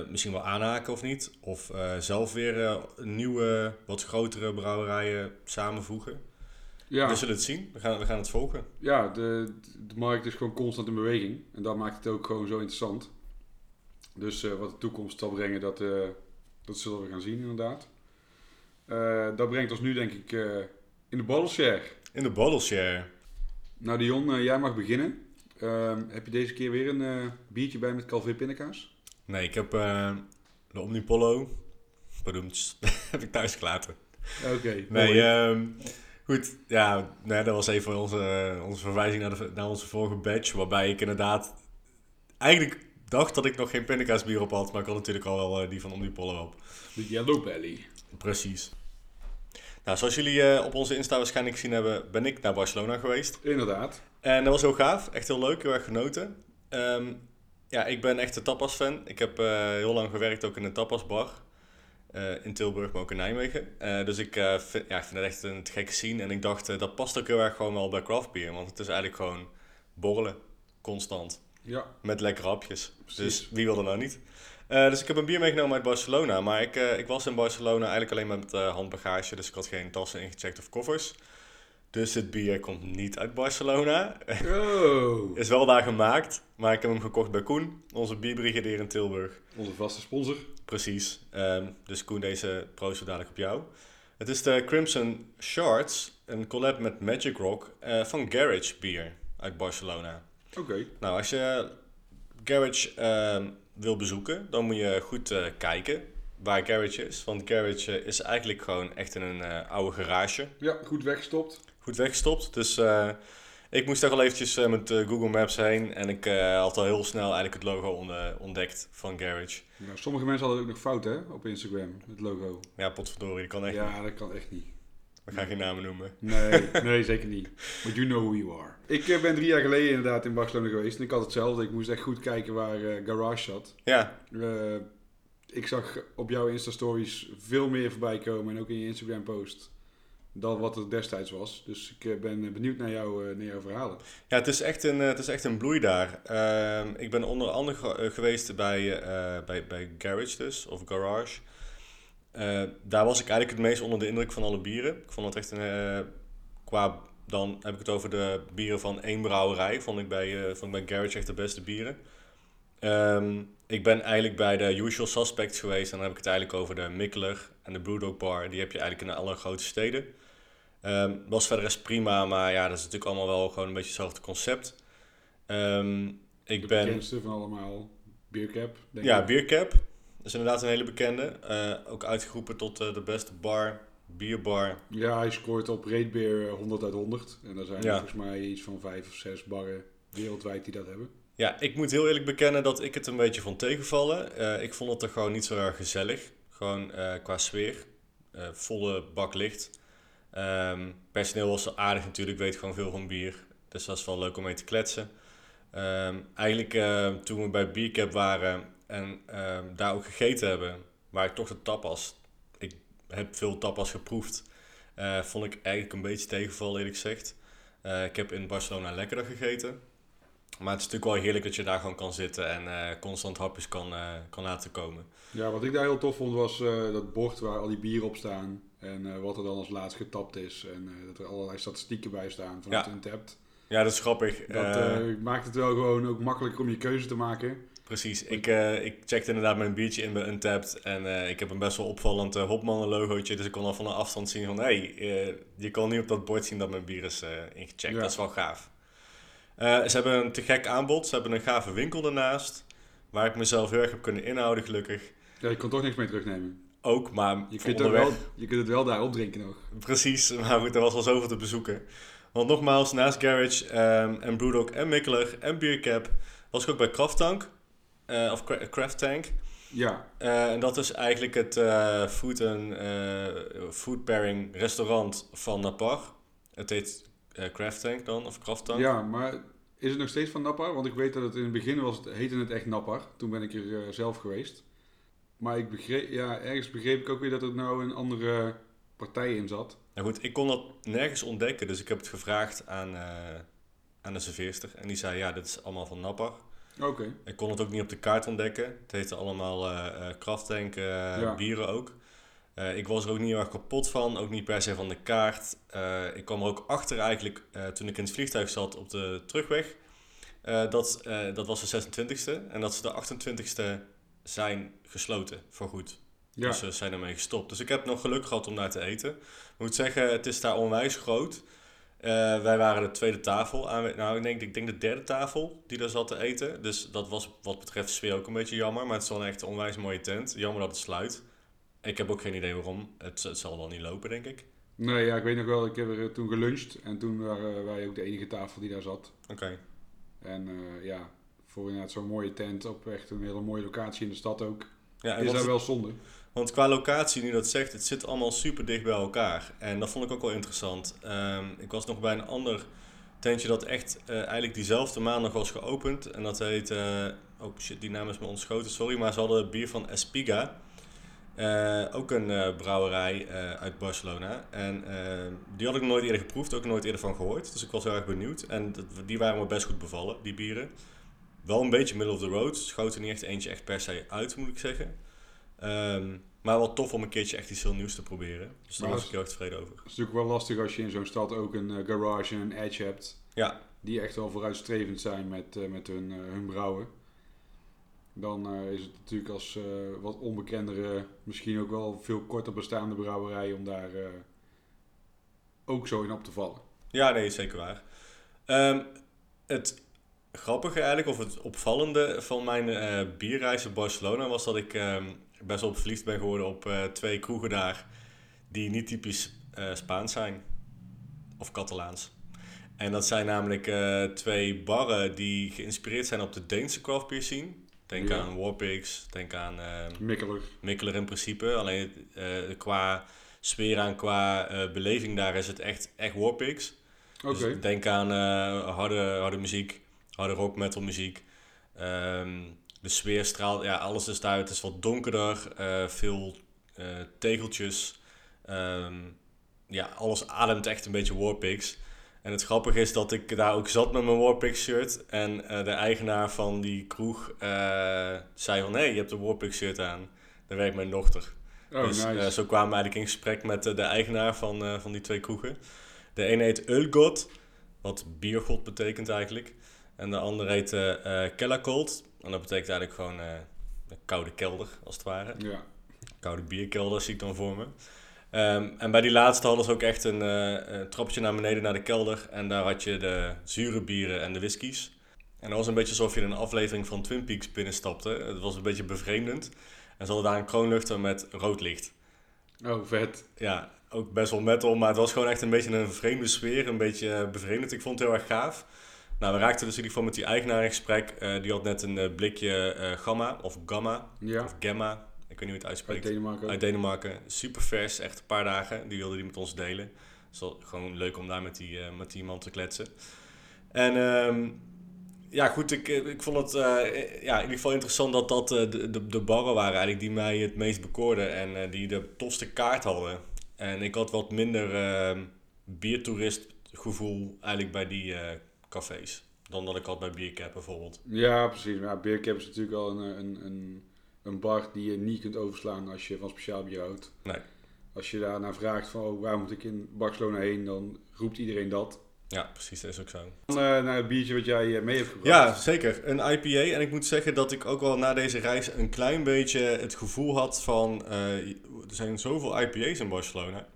B: Misschien wel aanhaken of niet. Of zelf weer nieuwe, wat grotere brouwerijen samenvoegen.
A: Ja,
B: We zullen het zien. We gaan, we gaan het volgen.
A: ja de, de markt is gewoon constant in beweging. En dat maakt het ook gewoon zo interessant. Dus eh, wat de toekomst zal brengen, dat, eh, dat zullen we gaan zien inderdaad. Eh, dat brengt ons nu denk ik in de bottle share.
B: In de bottle share.
A: Nou Dion, jij mag beginnen. Ehm, heb je deze keer weer een biertje bij met Calvé pindakaas?
B: Nee, ik heb de Omnipollo. Bedoemd. heb ik thuis gelaten.
A: Oké.
B: Nee,
A: mooi.
B: ehm, goed. Ja, nee, dat was even onze, onze verwijzing naar, de, naar onze vorige badge. Waarbij ik inderdaad eigenlijk dacht dat ik nog geen pindakaasbier op had. Maar ik had natuurlijk al wel eh, die van Omnipollo op.
A: De Yellow Belly.
B: Precies. Nou, zoals jullie eh, op onze Insta waarschijnlijk gezien hebben, ben ik naar Barcelona geweest.
A: Inderdaad.
B: En dat was heel gaaf. Echt heel leuk. Heel erg genoten. Ehm, ja, ik ben echt een tapas-fan. Ik heb eh, heel lang gewerkt ook in een tapasbar. Eh in Tilburg, maar ook in Nijmegen. Eh, dus ik, eh, vind, ja, ik vind het echt een te gekke scene. En ik dacht, dat past ook heel erg gewoon wel bij craft beer. Want het is eigenlijk gewoon borrelen. Constant.
A: Ja.
B: Met lekkere hapjes.
A: Precies.
B: Dus wie wil er nou niet? Dus ik heb een bier meegenomen uit Barcelona. Maar ik, ik was in Barcelona eigenlijk alleen met handbagage. Dus ik had geen tassen ingecheckt of koffers. Dus het bier komt niet uit Barcelona.
A: Oh.
B: Is wel daar gemaakt, maar ik heb hem gekocht bij Koen, onze bierbrigadier in Tilburg.
A: Onze vaste sponsor.
B: Precies. Ehm, dus Koen, deze proost dadelijk op jou. Het is de Crimson Shards, een collab met Magic Rock eh, van Garage Beer uit Barcelona.
A: Oké.
B: Nou, als je Garage ehm, wil bezoeken, dan moet je goed eh, kijken waar Garage is. Want Garage is eigenlijk gewoon echt in een eh, oude garage.
A: Ja, goed weggestopt.
B: Goed weggestopt. Dus eh, ik moest daar al eventjes eh, met eh, Google Maps heen. En ik had al heel snel eigenlijk het logo on- ontdekt van Garage.
A: Ja, sommige mensen hadden ook nog fout, hè, op Instagram, het logo.
B: Ja, potverdorie, dat kan echt niet.
A: Ja, dat kan echt niet.
B: We gaan geen namen noemen.
A: Nee, nee, zeker niet. But you know who you are. Ik ben drie jaar geleden inderdaad in Barcelona geweest. En ik had hetzelfde. Ik moest echt goed kijken waar Garage zat.
B: Ja,
A: ik zag op jouw Insta-stories veel meer voorbij komen. En ook in je Instagram-post. Dan wat het destijds was. Dus ik eh, ben benieuwd naar, jou, eh, naar jouw verhalen.
B: Ja, het is echt een, eh, het is echt een bloei daar. Ehm, ik ben onder andere ge- geweest bij, bij, bij Garage dus, of Garage. Daar was ik eigenlijk het meest onder de indruk van alle bieren. Ik vond het echt een, qua, dan heb ik het over de bieren van één brouwerij. Vond ik bij, vond ik bij Garage echt de beste bieren. Ehm, ik ben eigenlijk bij de Usual Suspects geweest. En dan heb ik het eigenlijk over de Mikkeler en de Brewdog Bar. Die heb je eigenlijk in alle grote steden. Ehm was verder is prima, maar ja, dat is natuurlijk allemaal wel gewoon een beetje hetzelfde concept. Ehm, ik
A: de
B: ben...
A: bekendste van allemaal. Beercap, denk
B: Ja. Beercap. Dat is inderdaad een hele bekende. Eh, ook uitgeroepen tot eh, de beste bar, bierbar.
A: Ja, hij scoort op Ratebeer 100 uit 100. En daar zijn
B: Ja.
A: er volgens mij iets van vijf of zes barren wereldwijd die dat hebben.
B: Ja, ik moet heel eerlijk bekennen dat ik het een beetje vond tegenvallen. Eh, ik vond het er gewoon niet zo erg gezellig. Gewoon eh, qua sfeer. Eh, volle bak licht. Ehm, personeel was aardig natuurlijk, weet gewoon veel van bier. Dus dat is wel leuk om mee te kletsen. Ehm, eigenlijk eh, toen we bij Biercap waren en ehm, daar ook gegeten hebben, waar ik toch de tapas. Ik heb veel tapas geproefd. eh, vond ik eigenlijk een beetje tegenvallen eerlijk gezegd. Eh, ik heb in Barcelona lekkerder gegeten. Maar het is natuurlijk wel heerlijk dat je daar gewoon kan zitten en constant hapjes kan, kan laten komen.
A: Ja, wat ik daar heel tof vond was dat bord waar al die bieren op staan. En eh, wat er dan als laatst getapt is. En eh, dat er allerlei statistieken bij staan van
B: Ja.
A: het Untapped.
B: Ja, dat is grappig.
A: Dat
B: Eh,
A: maakt het wel gewoon ook makkelijker om je keuze te maken.
B: precies. Ik, ik checkte inderdaad mijn biertje in bij Untapped. En ik heb een best wel opvallend uh, Hopmannen logootje. Dus ik kon al van een afstand zien van... Hé, hey, je kan niet op dat bord zien dat mijn bier is ingecheckt.
A: Ja.
B: Dat is wel gaaf. Ze hebben een te gek aanbod. Ze hebben een gave winkel ernaast. Waar ik mezelf heel erg heb kunnen inhouden, gelukkig.
A: Ja, je kan toch niks mee terugnemen.
B: Ook, maar
A: Je kunt,
B: onderweg...
A: wel, je kunt het wel daar opdrinken nog.
B: Precies, maar goed, er was al zoveel te bezoeken. Want nogmaals, naast Garage ehm, en Brewdog en Mikkeler en Beercap was ik ook bij Kraft Tank. eh, of Cra- Craft Tank.
A: Ja,
B: Eh, en dat is eigenlijk het eh, food, en, food pairing restaurant van Napar. Het heet Craft Tank dan, of Kraft Tank.
A: ja, maar is het nog steeds van Nappar? Want ik weet dat het in het begin was, het, heette het echt Nappar. Toen ben ik er zelf geweest. Maar ik begreep, ja, ergens begreep ik ook weer dat er nou een andere partij in zat.
B: Nou goed, ik kon dat nergens ontdekken, dus ik heb het gevraagd aan, eh, aan de serveerster. En die zei, ja, dit is allemaal van Napar.
A: Oké.
B: Ik kon het ook niet op de kaart ontdekken. Het heette allemaal krafttank
A: Ja.
B: bieren ook. Ik was er ook niet heel erg kapot van, ook niet per se van de kaart. Ik kwam er ook achter eigenlijk toen ik in het vliegtuig zat op de terugweg. dat, dat was de 26e en dat ze de 28e zijn gesloten voor goed.
A: Ja,
B: Dus ze zijn ermee gestopt. Dus ik heb nog geluk gehad om daar te eten. Ik moet zeggen, het is daar onwijs groot. Eh, wij waren de tweede tafel aan. Nou, ik denk, ik denk de derde tafel die daar zat te eten. Dus dat was wat betreft sfeer ook een beetje jammer. Maar het is wel een echt een onwijs mooie tent. Jammer dat het sluit. Ik heb ook geen idee waarom. Het, het zal wel niet lopen, denk ik.
A: nee, ja, ik weet nog wel, ik heb er eh, toen geluncht. En toen waren wij ook de enige tafel die daar zat.
B: Oké.
A: En eh, ja, voor inderdaad zo'n mooie tent op echt een hele mooie locatie in de stad ook.
B: Ja,
A: Is daar wel zonde.
B: Want qua locatie, nu dat zegt, het zit allemaal super dicht bij elkaar. En dat vond ik ook wel interessant. Ehm, ik was nog bij een ander tentje dat echt eh, eigenlijk diezelfde maandag was geopend. En dat heet, oh shit, die naam is me ontschoten, sorry. Maar ze hadden bier van Espiga. Eh, ook een brouwerij uit Barcelona. En die had ik nooit eerder geproefd, ook nooit eerder van gehoord. Dus ik was heel erg benieuwd. En dat- die waren me best goed bevallen, die bieren. Wel een beetje middle of the road. Schoot er niet echt eentje echt per se uit, moet ik zeggen. Ehm, maar wel tof om een keertje echt iets heel nieuws te proberen. Dus daar was ik heel erg tevreden over.
A: Het is natuurlijk wel lastig als je in zo'n stad ook een eh, garage en een edge hebt.
B: Ja,
A: Die echt wel vooruitstrevend zijn met, eh, met hun, eh, hun brouwen. Dan is het natuurlijk als wat onbekendere, misschien ook wel veel korter bestaande brouwerij om daar ook zo in op te vallen.
B: ja nee, zeker waar. Ehm, het grappige eigenlijk, of het opvallende van mijn eh, bierreis in Barcelona was dat ik ehm, best wel verliefd ben geworden op eh, twee kroegen daar die niet typisch eh, Spaans zijn. Of Catalaans. En dat zijn namelijk twee barren die geïnspireerd zijn op de Deense craft beer scene. Denk
A: Ja.
B: aan Warpigs, denk aan ehm,
A: Mikkelig.
B: Mikkeler in principe. Alleen qua sfeer en qua beleving daar is het echt, echt Warpigs.
A: Oké.
B: Dus denk aan harde, harde muziek, harde rock metal muziek. Ehm, de sfeer straalt, ja, alles is daar. Het is wat donkerder, eh, veel eh, tegeltjes. Ehm, ja, alles ademt echt een beetje Warpigs. En het grappige is dat ik daar ook zat met mijn Warpix shirt. En eh, de eigenaar van die kroeg zei van... Hé, hey, je hebt een Warpix shirt aan. Daar werkt mijn dochter.
A: oh,
B: dus
A: nice.
B: zo kwamen we eigenlijk in gesprek met de eigenaar van, van die twee kroegen. De ene heet Ölgod, wat biergod betekent eigenlijk. En de andere heet eh eh, Kellacold. En dat betekent eigenlijk gewoon eh, een koude kelder, als het ware.
A: ja.
B: Koude bierkelder zie ik dan voor me. Ehm, en bij die laatste hadden ze ook echt een, eh, een trapje naar beneden naar de kelder. En daar had je de zure bieren en de whiskies. En dat was een beetje alsof je in een aflevering van Twin Peaks binnenstapte. Het was een beetje bevreemdend. En ze hadden daar een kroonluchter met rood licht.
A: Oh, vet.
B: Ja, ook best wel metal, maar het was gewoon echt een beetje een vreemde sfeer. Een beetje bevreemdend. Ik vond het heel erg gaaf. Nou, we raakten dus in ieder geval met die eigenaar in gesprek. Eh, die had net een eh, blikje eh, gamma, of gamma,
A: Ja.
B: of gamma. Ik weet niet hoe het
A: Uit
B: uitspreekt.
A: Denemarken. ook.
B: Uit Denemarken. Super vers, echt een paar dagen. Die wilde die met ons delen. Dus wel gewoon leuk om daar met die, met die man te kletsen. En ehm, ja, goed, ik, ik vond het ja, in ieder geval interessant dat dat de, de, de barren waren eigenlijk die mij het meest bekoorden. En die de tofste kaart hadden. En ik had wat minder ehm biertoerist gevoel eigenlijk bij die cafés. Dan dat ik had bij Biercap bijvoorbeeld.
A: Ja, precies. Maar ja, Beercap is natuurlijk al een, een, een, een bar die je niet kunt overslaan als je van speciaal bier houdt.
B: Nee.
A: Als je daarna vraagt van oh, waar moet ik in Barcelona heen, dan roept iedereen dat.
B: Ja, precies, dat is ook zo.
A: Dan eh, naar het biertje wat jij eh, mee hebt gebracht.
B: Ja, zeker. Een IPA. En ik moet zeggen dat ik ook wel na deze reis een klein beetje het gevoel had van... eh, er zijn zoveel IPA's in Barcelona.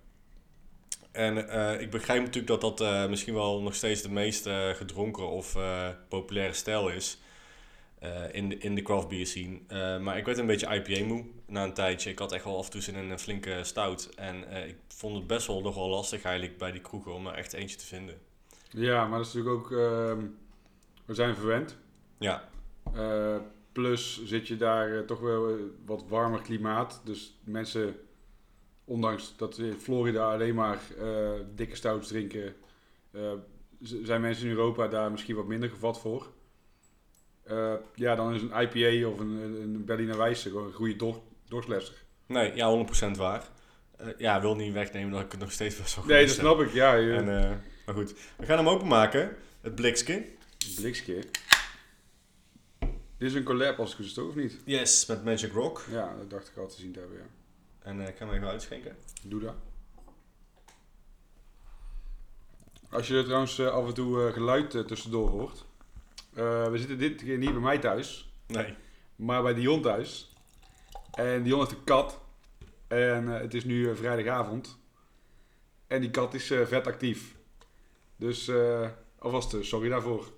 B: En eh, ik begrijp natuurlijk dat dat eh, misschien wel nog steeds de meest eh, gedronken of populaire stijl is. in, de, in de craft beer scene. Maar ik werd een beetje IPA moe na een tijdje. Ik had echt wel af en toe zin in een flinke stout. En ik vond het best wel nogal lastig eigenlijk bij die kroegen om er echt eentje te vinden.
A: Ja, maar dat is natuurlijk ook... ehm, we zijn verwend.
B: Ja,
A: plus zit je daar toch wel wat warmer klimaat. Dus mensen, ondanks dat in Florida alleen maar eh, dikke stouts drinken, z- zijn mensen in Europa daar misschien wat minder gevat voor. Eh, ja, dan is een IPA of een, een Berliner Weisse gewoon een goede dor.
B: Nee, ja, 100% waar. Ja, wil niet wegnemen dat ik het nog steeds wel goed
A: Nee, dat snap ik. Ja, je,
B: En, maar goed, we gaan hem openmaken. Het blikske.
A: blikske. Dit is een collab als ik het of niet?
B: Yes, met Magic Rock.
A: Ja, dat dacht ik al te zien te hebben, ja.
B: En eh, ik ga hem even uitschenken.
A: Doe dat. Als je er trouwens eh, af en toe eh, geluid eh, tussendoor hoort. Eh, we zitten dit keer niet bij mij thuis,
B: Nee.
A: maar bij Dion thuis. En Dion heeft een kat. En eh, het is nu eh, vrijdagavond. En die kat is eh, vet actief. Dus eh, alvast eh, sorry daarvoor.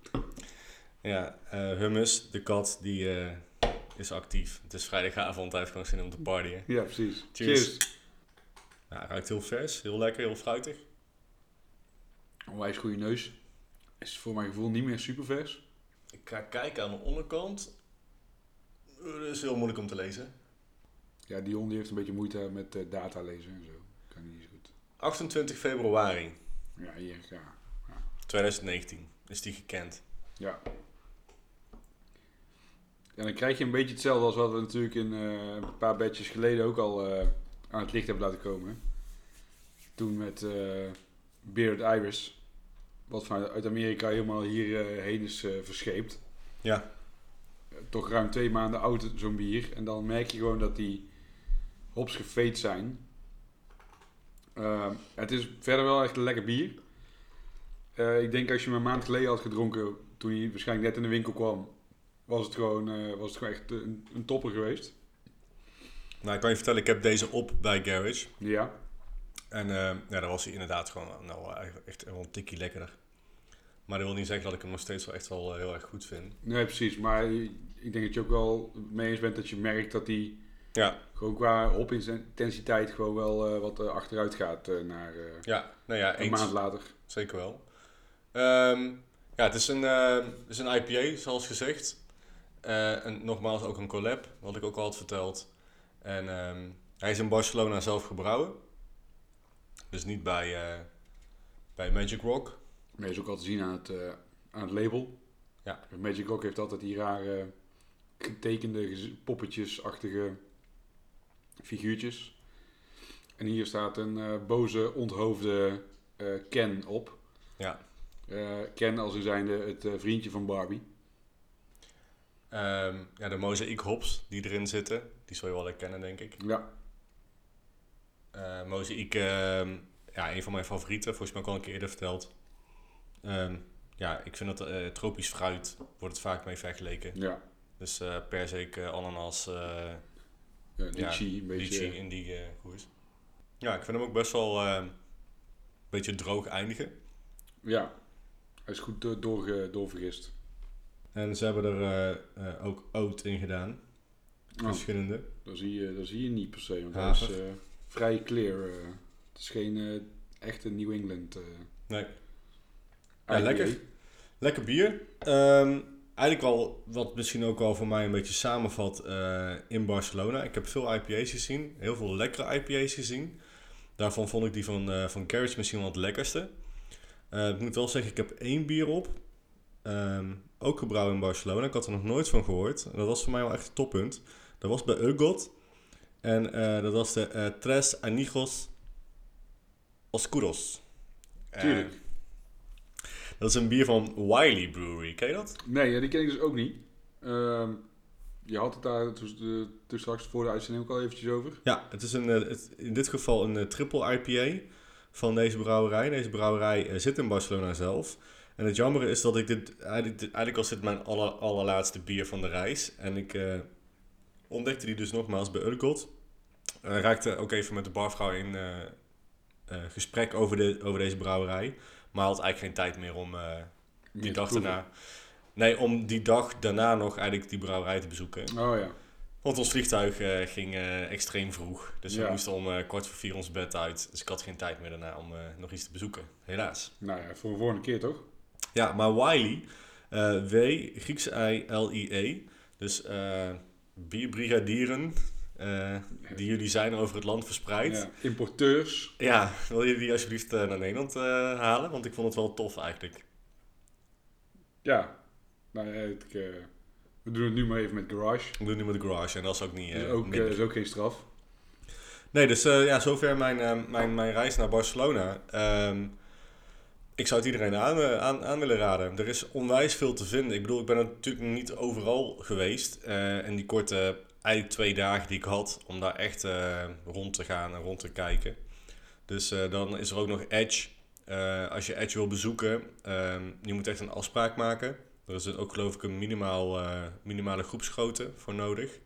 B: Ja, eh, Hummus, de kat, die eh, is actief. Het is vrijdagavond, hij heeft gewoon zin om te partyen.
A: Ja, precies.
B: Cheers.
A: Cheers.
B: Ja, hij ruikt heel vers, heel lekker, heel fruitig.
A: Onwijs goede neus. Is voor mijn gevoel niet meer super vers.
B: Ik ga kijken aan de onderkant. Eh, Dat is heel moeilijk om te lezen.
A: Ja, Dion die heeft een beetje moeite met eh, data lezen en zo. Kan niet zo goed.
B: 28 februari
A: Ja, hier, ja.
B: 2019 is die gekend.
A: Ja. En dan krijg je een beetje hetzelfde als wat we natuurlijk in eh, een paar badges geleden ook al eh, aan het licht hebben laten komen. Toen met eh Bearded Iris. Wat vanuit uit Amerika helemaal hierheen is verscheept.
B: Ja.
A: Toch ruim twee maanden oud zo'n bier. En dan merk je gewoon dat die hops gefeet zijn. Eh, het is verder wel echt een lekker bier. Ik denk als je hem een maand geleden had gedronken, toen hij waarschijnlijk net in de winkel kwam, was het gewoon, eh, was het gewoon echt een, een topper geweest.
B: Nou, ik kan je vertellen, ik heb deze op bij Garage.
A: Ja.
B: En eh, ja, daar was hij inderdaad gewoon nou, echt wel een tikkie lekkerder. Maar dat wil niet zeggen dat ik hem nog steeds wel echt wel eh, heel erg goed vind.
A: Nee, precies. Maar ik denk dat je ook wel mee eens bent dat je merkt dat die
B: Ja,
A: gewoon qua hop-intensiteit gewoon wel eh, wat eh, achteruit gaat eh, naar eh,
B: ja, nou ja,
A: een
B: eens.
A: maand later.
B: Zeker wel. Ehm, ja, het is een, eh, het is een IPA, zoals gezegd. Eh, en nogmaals ook een collab, wat ik ook al had verteld. En ehm, hij is in Barcelona zelf gebrouwen. Dus niet bij, eh, bij Magic Rock.
A: Nee, is ook al te zien aan het, eh, aan het label.
B: Ja.
A: Magic Rock heeft altijd die rare getekende poppetjesachtige figuurtjes. En hier staat een boze, onthoofde Ken op.
B: Ja.
A: Ken als in zijnde het vriendje van Barbie.
B: Ehm, ja, de mozaïek hops die erin zitten, die zul je wel herkennen, denk ik.
A: Ja,
B: Eh mozaïek, ehm, ja, een van mijn favorieten, volgens mij ook al een keer eerder verteld. Ehm, ja, ik vind dat eh, tropisch fruit wordt het vaak mee vergeleken.
A: ja.
B: Dus eh persik, eh, ananas,
A: ja lychee, een beetje.
B: in die koers. Ja, ik vind hem ook best wel een beetje droog eindigen.
A: Ja, hij is goed doorvergist.
B: En ze hebben er eh, eh, ook oat in gedaan.
A: Oh,
B: Verschillende.
A: dat, zie je, dat zie je niet per se, want is eh, vrij clear. het is geen echte New England.
B: Nee. Ja, lekker. Lekker bier. Ehm, eigenlijk wel wat misschien ook wel voor mij een beetje samenvat in Barcelona. Ik heb veel IPA's gezien. Heel veel lekkere IPA's gezien. Daarvan vond ik die van, van Garage misschien wel het lekkerste. Ik moet wel zeggen, ik heb één bier op. Ehm, ook gebrouwen in Barcelona. Ik had er nog nooit van gehoord. En dat was voor mij wel echt het toppunt. Dat was bij Ugot. En eh, dat was de eh, Tres Anijos Oscuros. Eh,
A: Tuurlijk.
B: dat is een bier van Wiley Brewery. Ken je dat?
A: Nee, ja, die ken ik dus ook niet. Ehm, je had het daar toen, de- toen straks voor de uitzending ook al eventjes over.
B: Ja, het is een, het, in dit geval een triple IPA van deze brouwerij. Deze brouwerij zit in Barcelona zelf. En het jammer is dat ik dit... Eigenlijk, eigenlijk was dit mijn aller, allerlaatste bier van de reis. En ik eh, ontdekte die dus nogmaals bij Urgot. Eh raakte ook even met de barvrouw in eh, gesprek over, de, over deze brouwerij. Maar had eigenlijk geen tijd meer om die dag daarna... Nee, om die dag daarna nog eigenlijk die brouwerij te bezoeken.
A: Oh ja.
B: Want ons vliegtuig ging extreem vroeg. Dus we moesten om eh, kwart voor vier ons bed uit. Dus ik had geen tijd meer daarna om nog iets te bezoeken. Helaas.
A: Nou ja, voor een volgende keer toch?
B: Ja, maar Wiley, eh, W, Griekse I, L-I-E. Dus eh bierbrigadieren, eh, die jullie zijn over het land verspreid.
A: Ja. Importeurs.
B: Ja, wil je die alsjeblieft naar Nederland halen? Want ik vond het wel tof eigenlijk.
A: Ja. Nou ja, ik, we doen het nu maar even met Garage.
B: Ik doe het nu met de garage en dat is ook niet...
A: Dat is ook,
B: minder.
A: is ook geen straf.
B: Nee, dus ja, zover mijn, mijn, mijn reis naar Barcelona. Ehm, ik zou het iedereen aan, eh, aan, aan willen raden. Er is onwijs veel te vinden. Ik bedoel, ik ben natuurlijk niet overal geweest. eh en die korte, eigenlijk twee dagen die ik had, om daar echt eh, rond te gaan en rond te kijken. Dus dan is er ook nog Edge. Als je Edge wil bezoeken, ehm, je moet echt een afspraak maken. Er is ook geloof ik een minimaal, minimale groepsgrootte voor nodig.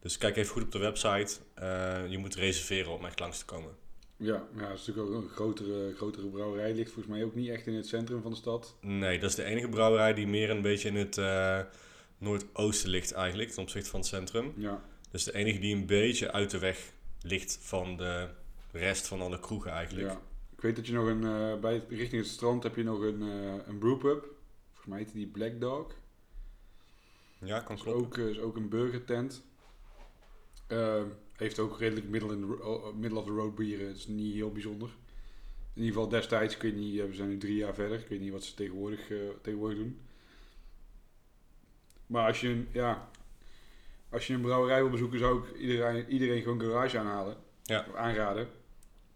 B: Dus kijk even goed op de website. Je moet reserveren om echt langs te komen.
A: Ja, ja, dat is natuurlijk ook een grotere, grotere brouwerij. Ligt volgens mij ook niet echt in het centrum van de stad.
B: Nee, dat is de enige brouwerij die meer een beetje in het eh, noordoosten ligt eigenlijk, ten opzichte van het centrum.
A: Ja.
B: Dus de enige die een beetje uit de weg ligt van de rest van alle kroegen eigenlijk.
A: ja. Ik weet dat je nog een, eh, bij, richting het strand heb je nog een, eh een brewpub. Volgens mij heet die Black Dog.
B: Ja, kan
A: Is
B: kloppen.
A: ook, eh, is ook een burgertent. Eh, heeft ook redelijk middle, in de, oh, middle of the road bieren. Het is niet heel bijzonder. In ieder geval destijds, ik weet niet, eh, we zijn nu drie jaar verder. Ik weet niet wat ze tegenwoordig, eh, tegenwoordig doen. Maar als je, een, ja, als je een brouwerij wil bezoeken, zou ik iedereen, iedereen gewoon garage aanhalen.
B: Ja.
A: Aanraden.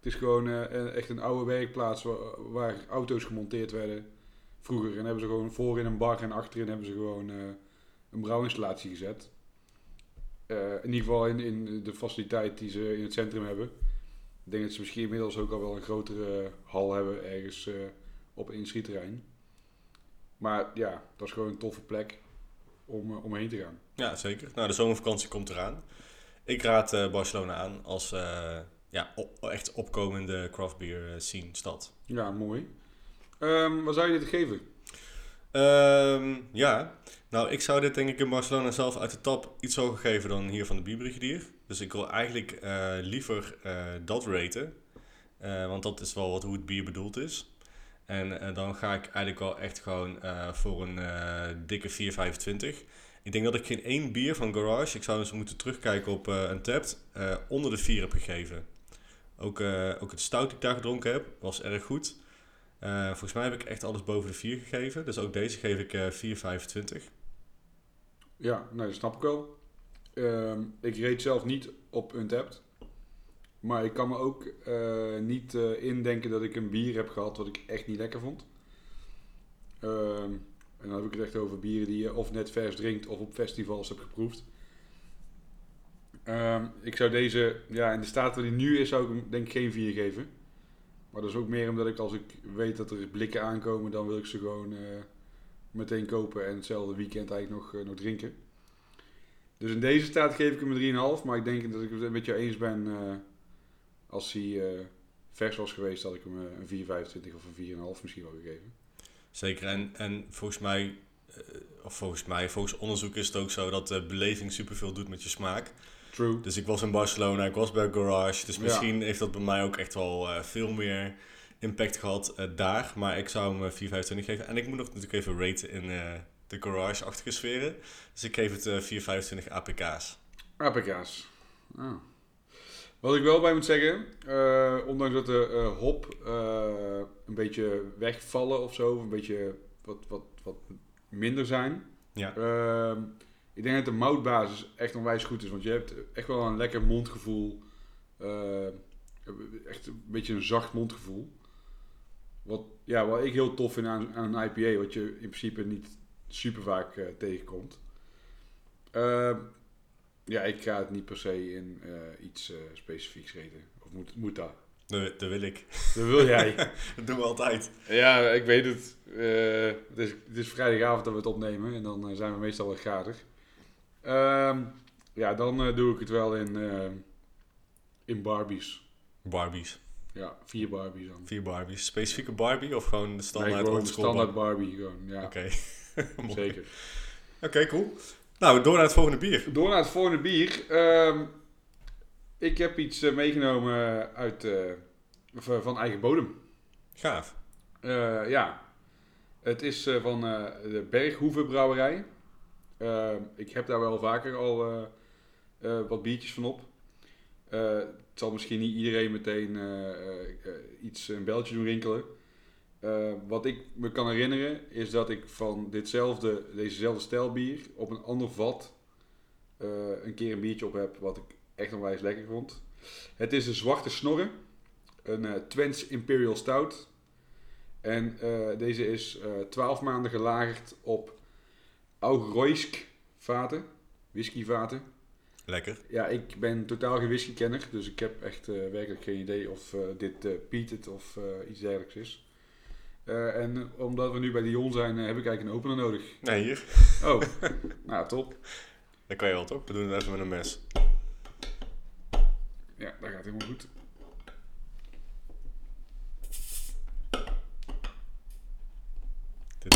A: Het is gewoon eh, echt een oude werkplaats waar, waar auto's gemonteerd werden vroeger. En hebben ze gewoon voor in een bar en achterin hebben ze gewoon eh, een brouwinstallatie gezet. Eh, in ieder geval in, in de faciliteit die ze in het centrum hebben. Ik denk dat ze misschien inmiddels ook al wel een grotere hal hebben ergens eh, op een. Maar ja, dat is gewoon een toffe plek om, eh, om heen te gaan.
B: Ja, zeker. Nou, de zomervakantie komt eraan. Ik raad Barcelona aan als ja, op- echt opkomende craft beer scene stad.
A: Ja, mooi. Ehm, wat zou je dit geven?
B: Ehm, ja, nou ik zou dit denk ik in Barcelona zelf uit de tap iets hoger geven dan hier van de Bierbrigadier. Dus ik wil eigenlijk eh, liever eh, dat raten. Eh, want dat is wel wat, hoe het bier bedoeld is. En dan ga ik eigenlijk wel echt gewoon voor een dikke 4,25. Ik denk dat ik geen één bier van Garage, ik zou eens moeten terugkijken op een tapt, eh, onder de 4 heb gegeven. Ook, ook het stout die ik daar gedronken heb, was erg goed. Eh, volgens mij heb ik echt alles boven de 4 gegeven. Dus ook deze geef ik eh 4,25.
A: Ja, nou, dat snap ik wel. Ehm, ik reed zelf niet op Untapped. Maar ik kan me ook eh, niet indenken dat ik een bier heb gehad wat ik echt niet lekker vond. Ehm, en dan heb ik het echt over bieren die je of net vers drinkt of op festivals hebt geproefd. Ehm, ik zou deze, ja, in de staat waar die nu is, zou ik hem denk ik geen 4 geven. Maar dat is ook meer omdat ik als ik weet dat er blikken aankomen, dan wil ik ze gewoon eh, meteen kopen en hetzelfde weekend eigenlijk nog, eh, nog drinken. Dus in deze staat geef ik hem een 3,5, maar ik denk dat ik het met jou eens ben. eh, als hij vers was geweest, had ik hem een 4,25 of een 4,5 misschien wel gegeven.
B: Zeker, en, en volgens mij, of volgens mij, volgens onderzoek is het ook zo dat beleving superveel doet met je smaak.
A: True.
B: Dus ik was in Barcelona, ik was bij Garage, dus
A: Ja.
B: misschien heeft dat bij mij ook echt wel eh, veel meer impact gehad eh, daar. Maar ik zou hem eh, 4,25 geven. En ik moet nog natuurlijk even raten in eh, de Garage-achtige sferen. Dus ik geef het eh 4,25 APK's.
A: APK's. Ah. Wat ik wel bij moet zeggen, eh, ondanks dat de eh, hop eh, een beetje wegvallen of zo, of een beetje wat, wat, wat minder zijn.
B: Ja.
A: Ik denk dat de moutbasis echt onwijs goed is, want je hebt echt wel een lekker mondgevoel. eh, echt een beetje een zacht mondgevoel. Wat, ja, wat ik heel tof vind aan, aan een IPA, wat je in principe niet super vaak eh, tegenkomt. Ehm, ja, ik ga het niet per se in eh, iets specifieks reden. Of moet, moet dat?
B: Dat, dat wil ik.
A: Dat wil jij.
B: Dat doen we altijd.
A: ja, ik weet het. Het, is, het is vrijdagavond dat we het opnemen en dan zijn we meestal wat gradig. Ehm, ja, dan eh, doe ik het wel in, eh, in Barbies.
B: Barbies.
A: Ja, vier Barbies dan.
B: Vier Barbies. Specifieke Barbie of gewoon de
A: Nee,
B: standaard
A: gewoon de
B: oldschool
A: standaard
B: Barbie?
A: Gewoon, ja.
B: Oké.
A: Zeker.
B: Oké, cool. Nou, door naar het volgende bier.
A: Door naar het volgende bier. Ehm, ik heb iets eh, meegenomen uit, van eigen bodem.
B: Gaaf.
A: Ja, het is van de Berghoeven Brouwerij. Eh, ik heb daar wel vaker al eh, eh, wat biertjes van op. Eh, het zal misschien niet iedereen meteen iets een beltje doen rinkelen. Wat ik me kan herinneren is dat ik van ditzelfde, dezezelfde stijl bier op een ander vat een keer een biertje op heb wat ik echt onwijs lekker vond. Het is een zwarte snorren, een eh Twents Imperial Stout. En deze is eh 12 maanden gelagerd op Augroisk vaten, whiskyvaten.
B: Lekker.
A: Ja, ik ben totaal geen whiskykenner, dus ik heb echt eh, werkelijk geen idee of eh, dit eh peated of iets dergelijks is. En omdat we nu bij Dion zijn, heb ik eigenlijk een opener nodig.
B: Nee, hier.
A: Oh, nou top.
B: Dat kan je wel, toch? We doen het even met een mes.
A: Ja, dat gaat helemaal goed.
B: Dit,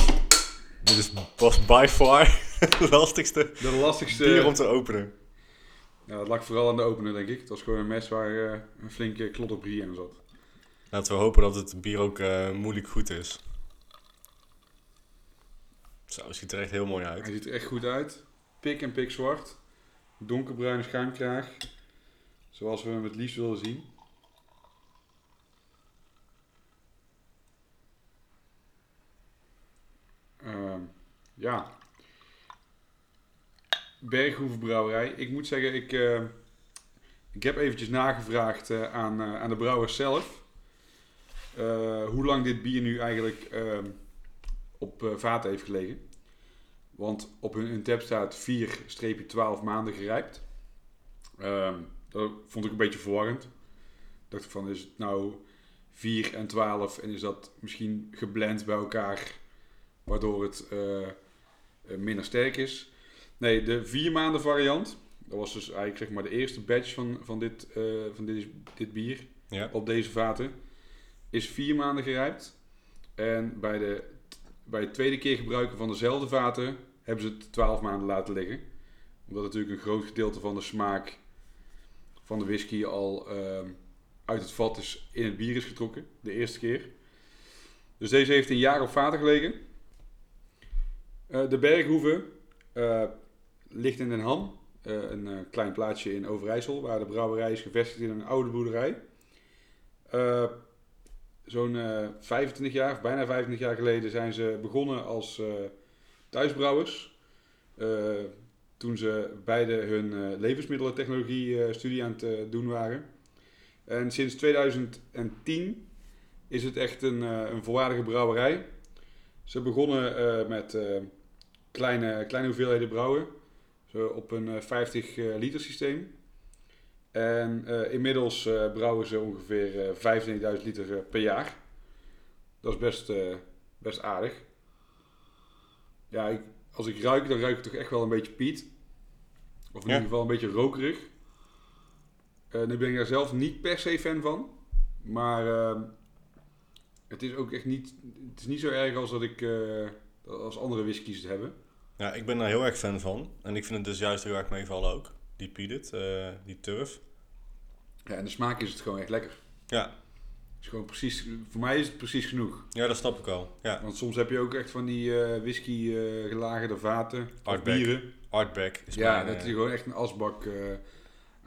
B: dit is, was by far het lastigste
A: De lastigste...
B: bier om te openen.
A: Ja, het lag vooral aan de opener, denk ik. Het was gewoon een mes waar eh, een flinke klot op brie aan zat.
B: Laten we hopen dat het bier ook eh, moeilijk goed is. Zo, het ziet er echt heel mooi uit.
A: Hij ziet er echt goed uit. Pik en pik zwart. Donkerbruine schuimkraag. Zoals we hem het liefst willen zien. Ehm, ja. Berghoeven Brouwerij. Ik moet zeggen, ik, eh, ik heb eventjes nagevraagd eh, aan, eh, aan de brouwers zelf. eh, hoe lang dit bier nu eigenlijk ehm, op vaten heeft gelegen. Want op hun, hun tab staat 4-12 maanden gerijpt. Ehm, dat vond ik een beetje verwarrend. Dacht ik van, is het nou 4 en 12 en is dat misschien geblend bij elkaar, waardoor het eh, eh, minder sterk is? Nee, de 4 maanden variant, dat was dus eigenlijk zeg maar de eerste batch van, van, dit, eh, van dit, dit bier
B: Ja,
A: op deze vaten, is 4 maanden gerijpt. En bij de bij het tweede keer gebruiken van dezelfde vaten hebben ze het 12 maanden laten liggen. Omdat natuurlijk een groot gedeelte van de smaak van de whisky al uit het vat is in het bier is getrokken. De eerste keer. Dus deze heeft een jaar op vaten gelegen. Eh, de Berghoeve eh, ligt in Den Ham. eh, een klein plaatsje in Overijssel. Waar de brouwerij is gevestigd in een oude boerderij. Zo'n eh 25 jaar, of bijna 25 jaar geleden, zijn ze begonnen als thuisbrouwers. Toen ze beide hun levensmiddelentechnologie studie aan het doen waren. En sinds 2010 is het echt een, een volwaardige brouwerij. Ze begonnen eh, met eh, kleine, kleine hoeveelheden brouwen. Zo op een eh, 50 eh, liter systeem. En inmiddels brouwen ze ongeveer eh 25.000 liter per jaar. Dat is best, best aardig. Ja, ik, als ik ruik, dan ruik ik toch echt wel een beetje Piet. Of in
B: Ja.
A: ieder geval een beetje rokerig. Eh nu ben ik daar zelf niet per se fan van. Maar ehm, het is ook echt niet, het is niet zo erg als dat ik eh, als andere whiskies het hebben.
B: Ja, ik ben daar heel erg fan van. En ik vind het dus juist heel erg meevallen ook. Die Piedit, eh die turf.
A: Ja, en de smaak is het gewoon echt lekker.
B: Ja.
A: Het is gewoon precies, voor mij is het precies genoeg.
B: ja, dat snap ik wel. Ja,
A: Want soms heb je ook echt van die eh, whisky gelagerde vaten of
B: Hardback.
A: bieren.
B: Artback is
A: Ja,
B: mijn,
A: dat je gewoon echt een asbak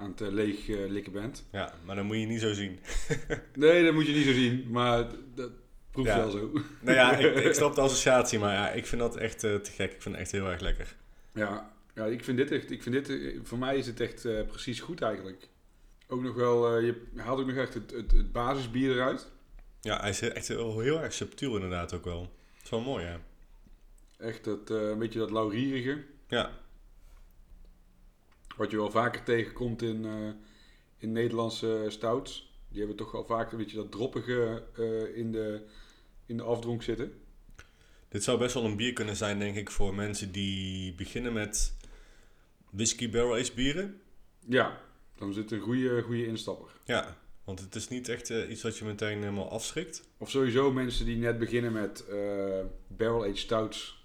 A: aan het eh, leeg eh, likken bent.
B: Ja, maar dan moet je niet zo zien.
A: Nee, dat moet je niet zo zien, maar dat proeft
B: Ja.
A: wel zo.
B: Nou ja, ik, ik snap de associatie, maar ja, ik vind dat echt eh, te gek. Ik vind het echt heel erg lekker.
A: Ja, ja ik vind dit echt, ik vind dit, voor mij is het echt precies goed eigenlijk. Ook nog wel, je haalt ook nog echt het, het, het basisbier eruit.
B: Ja, hij is echt heel, heel erg subtiel inderdaad ook wel. Dat is wel mooi, ja.
A: Echt dat, een beetje dat laurierige.
B: Ja,
A: Wat je wel vaker tegenkomt in, eh, in Nederlandse stouts. Die hebben toch wel vaak een beetje dat droppige eh, in, de, in de afdronk zitten.
B: dit zou best wel een bier kunnen zijn, denk ik, voor mensen die beginnen met whisky barrel aged bieren.
A: Ja, dan zit een goede, goede instapper.
B: Ja, want het is niet echt eh, iets wat je meteen helemaal afschrikt.
A: Of sowieso mensen die net beginnen met eh, barrel-aged stouts.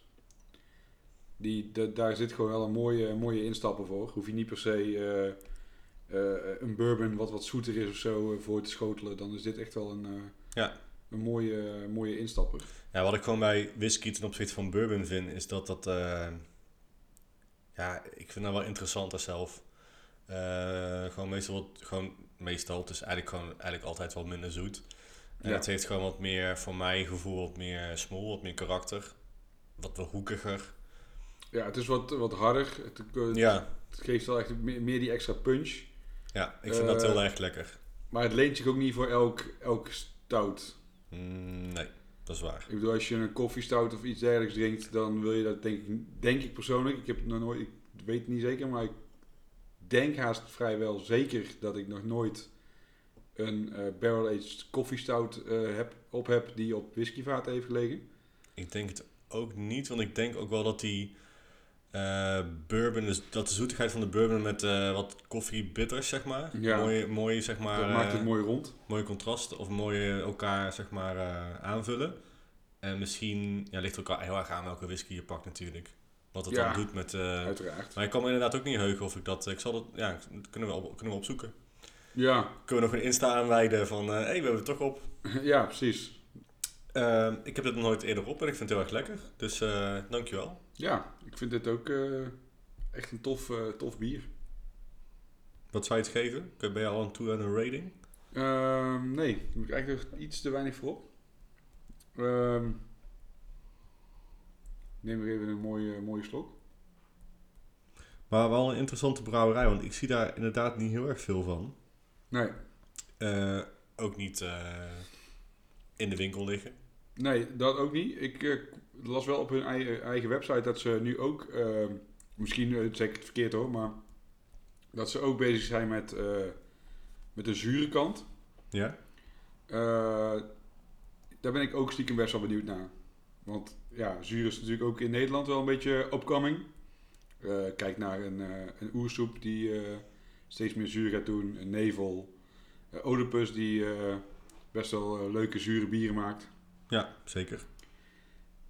A: Die, de- daar zit gewoon wel een mooie, mooie instapper voor. Hoef je niet per se eh, eh, een bourbon wat wat zoeter is of zo eh, voor te schotelen. Dan is dit echt wel een,
B: Ja.
A: een mooie, mooie instapper.
B: Ja, wat ik gewoon bij whisky ten opzichte van bourbon vind, is dat dat... ja, ik vind dat wel interessanter zelf. Gewoon meestal wat... Gewoon meestal, het is eigenlijk gewoon eigenlijk altijd wat minder zoet. En
A: Ja.
B: het heeft gewoon wat meer, voor mij gevoel, wat meer smoel, wat meer karakter. Wat wel hoekiger.
A: Ja, het is wat, wat harder. Het, het,
B: Ja,
A: het geeft wel echt meer, meer die extra punch.
B: ja ik vind dat
A: Eh,
B: heel erg lekker.
A: Maar het leent zich ook niet voor elk, elk stout.
B: Mm, nee, dat is waar.
A: Ik bedoel, als je een koffiestout of iets dergelijks drinkt, dan wil je dat denk ik, denk ik persoonlijk. Ik heb nog nooit, ik weet het niet zeker, maar ik denk haast vrijwel zeker dat ik nog nooit een eh barrel-aged koffiestout eh heb, op heb die op whiskyvaten heeft gelegen.
B: Ik denk het ook niet, want ik denk ook wel dat die eh, bourbon, dus dat de zoetigheid van de bourbon met eh, wat koffie bitters, zeg maar.
A: Ja.
B: Mooi, mooi, zeg maar,
A: dat maakt het
B: eh,
A: mooi rond.
B: mooi contrast of mooi elkaar, zeg maar, aanvullen. En misschien, ja, ligt er ook heel erg aan welke whisky je pakt natuurlijk. Wat het
A: Ja.
B: dan doet met...
A: Uiteraard.
B: maar ik kan me inderdaad ook niet heugen of ik dat... Ik zal dat... Ja, dat kunnen we, op, kunnen we opzoeken.
A: Ja,
B: Kunnen we nog een Insta aanwijden van... Hé, hey, we hebben het toch op.
A: ja, precies.
B: Ehm, ik heb dit nog nooit eerder op en ik vind het heel erg lekker. Dus eh dankjewel.
A: Ja, ik vind dit ook eh, echt een tof, eh, tof bier.
B: Wat zou je het geven? Ben je al aan toe aan een rating?
A: Ehm, nee, daar heb ik eigenlijk nog iets te weinig voor op. Ehm, neem weer even een mooie, mooie slok.
B: Maar wel een interessante brouwerij, want ik zie daar inderdaad niet heel erg veel van.
A: Nee,
B: Eh, ook niet in de winkel liggen.
A: nee, dat ook niet. Ik las wel op hun eigen, eigen website dat ze nu ook, ehm, misschien eh, zeg ik het verkeerd hoor, maar dat ze ook bezig zijn met, eh, met de zure kant.
B: Ja?
A: Eh, daar ben ik ook stiekem best wel benieuwd naar. Want ja, zuur is natuurlijk ook in Nederland wel een beetje upcoming. Eh, kijk naar een, een oersoep die steeds meer zuur gaat doen. Een nevel. Oedipus die best wel leuke zure bieren maakt.
B: Ja, zeker.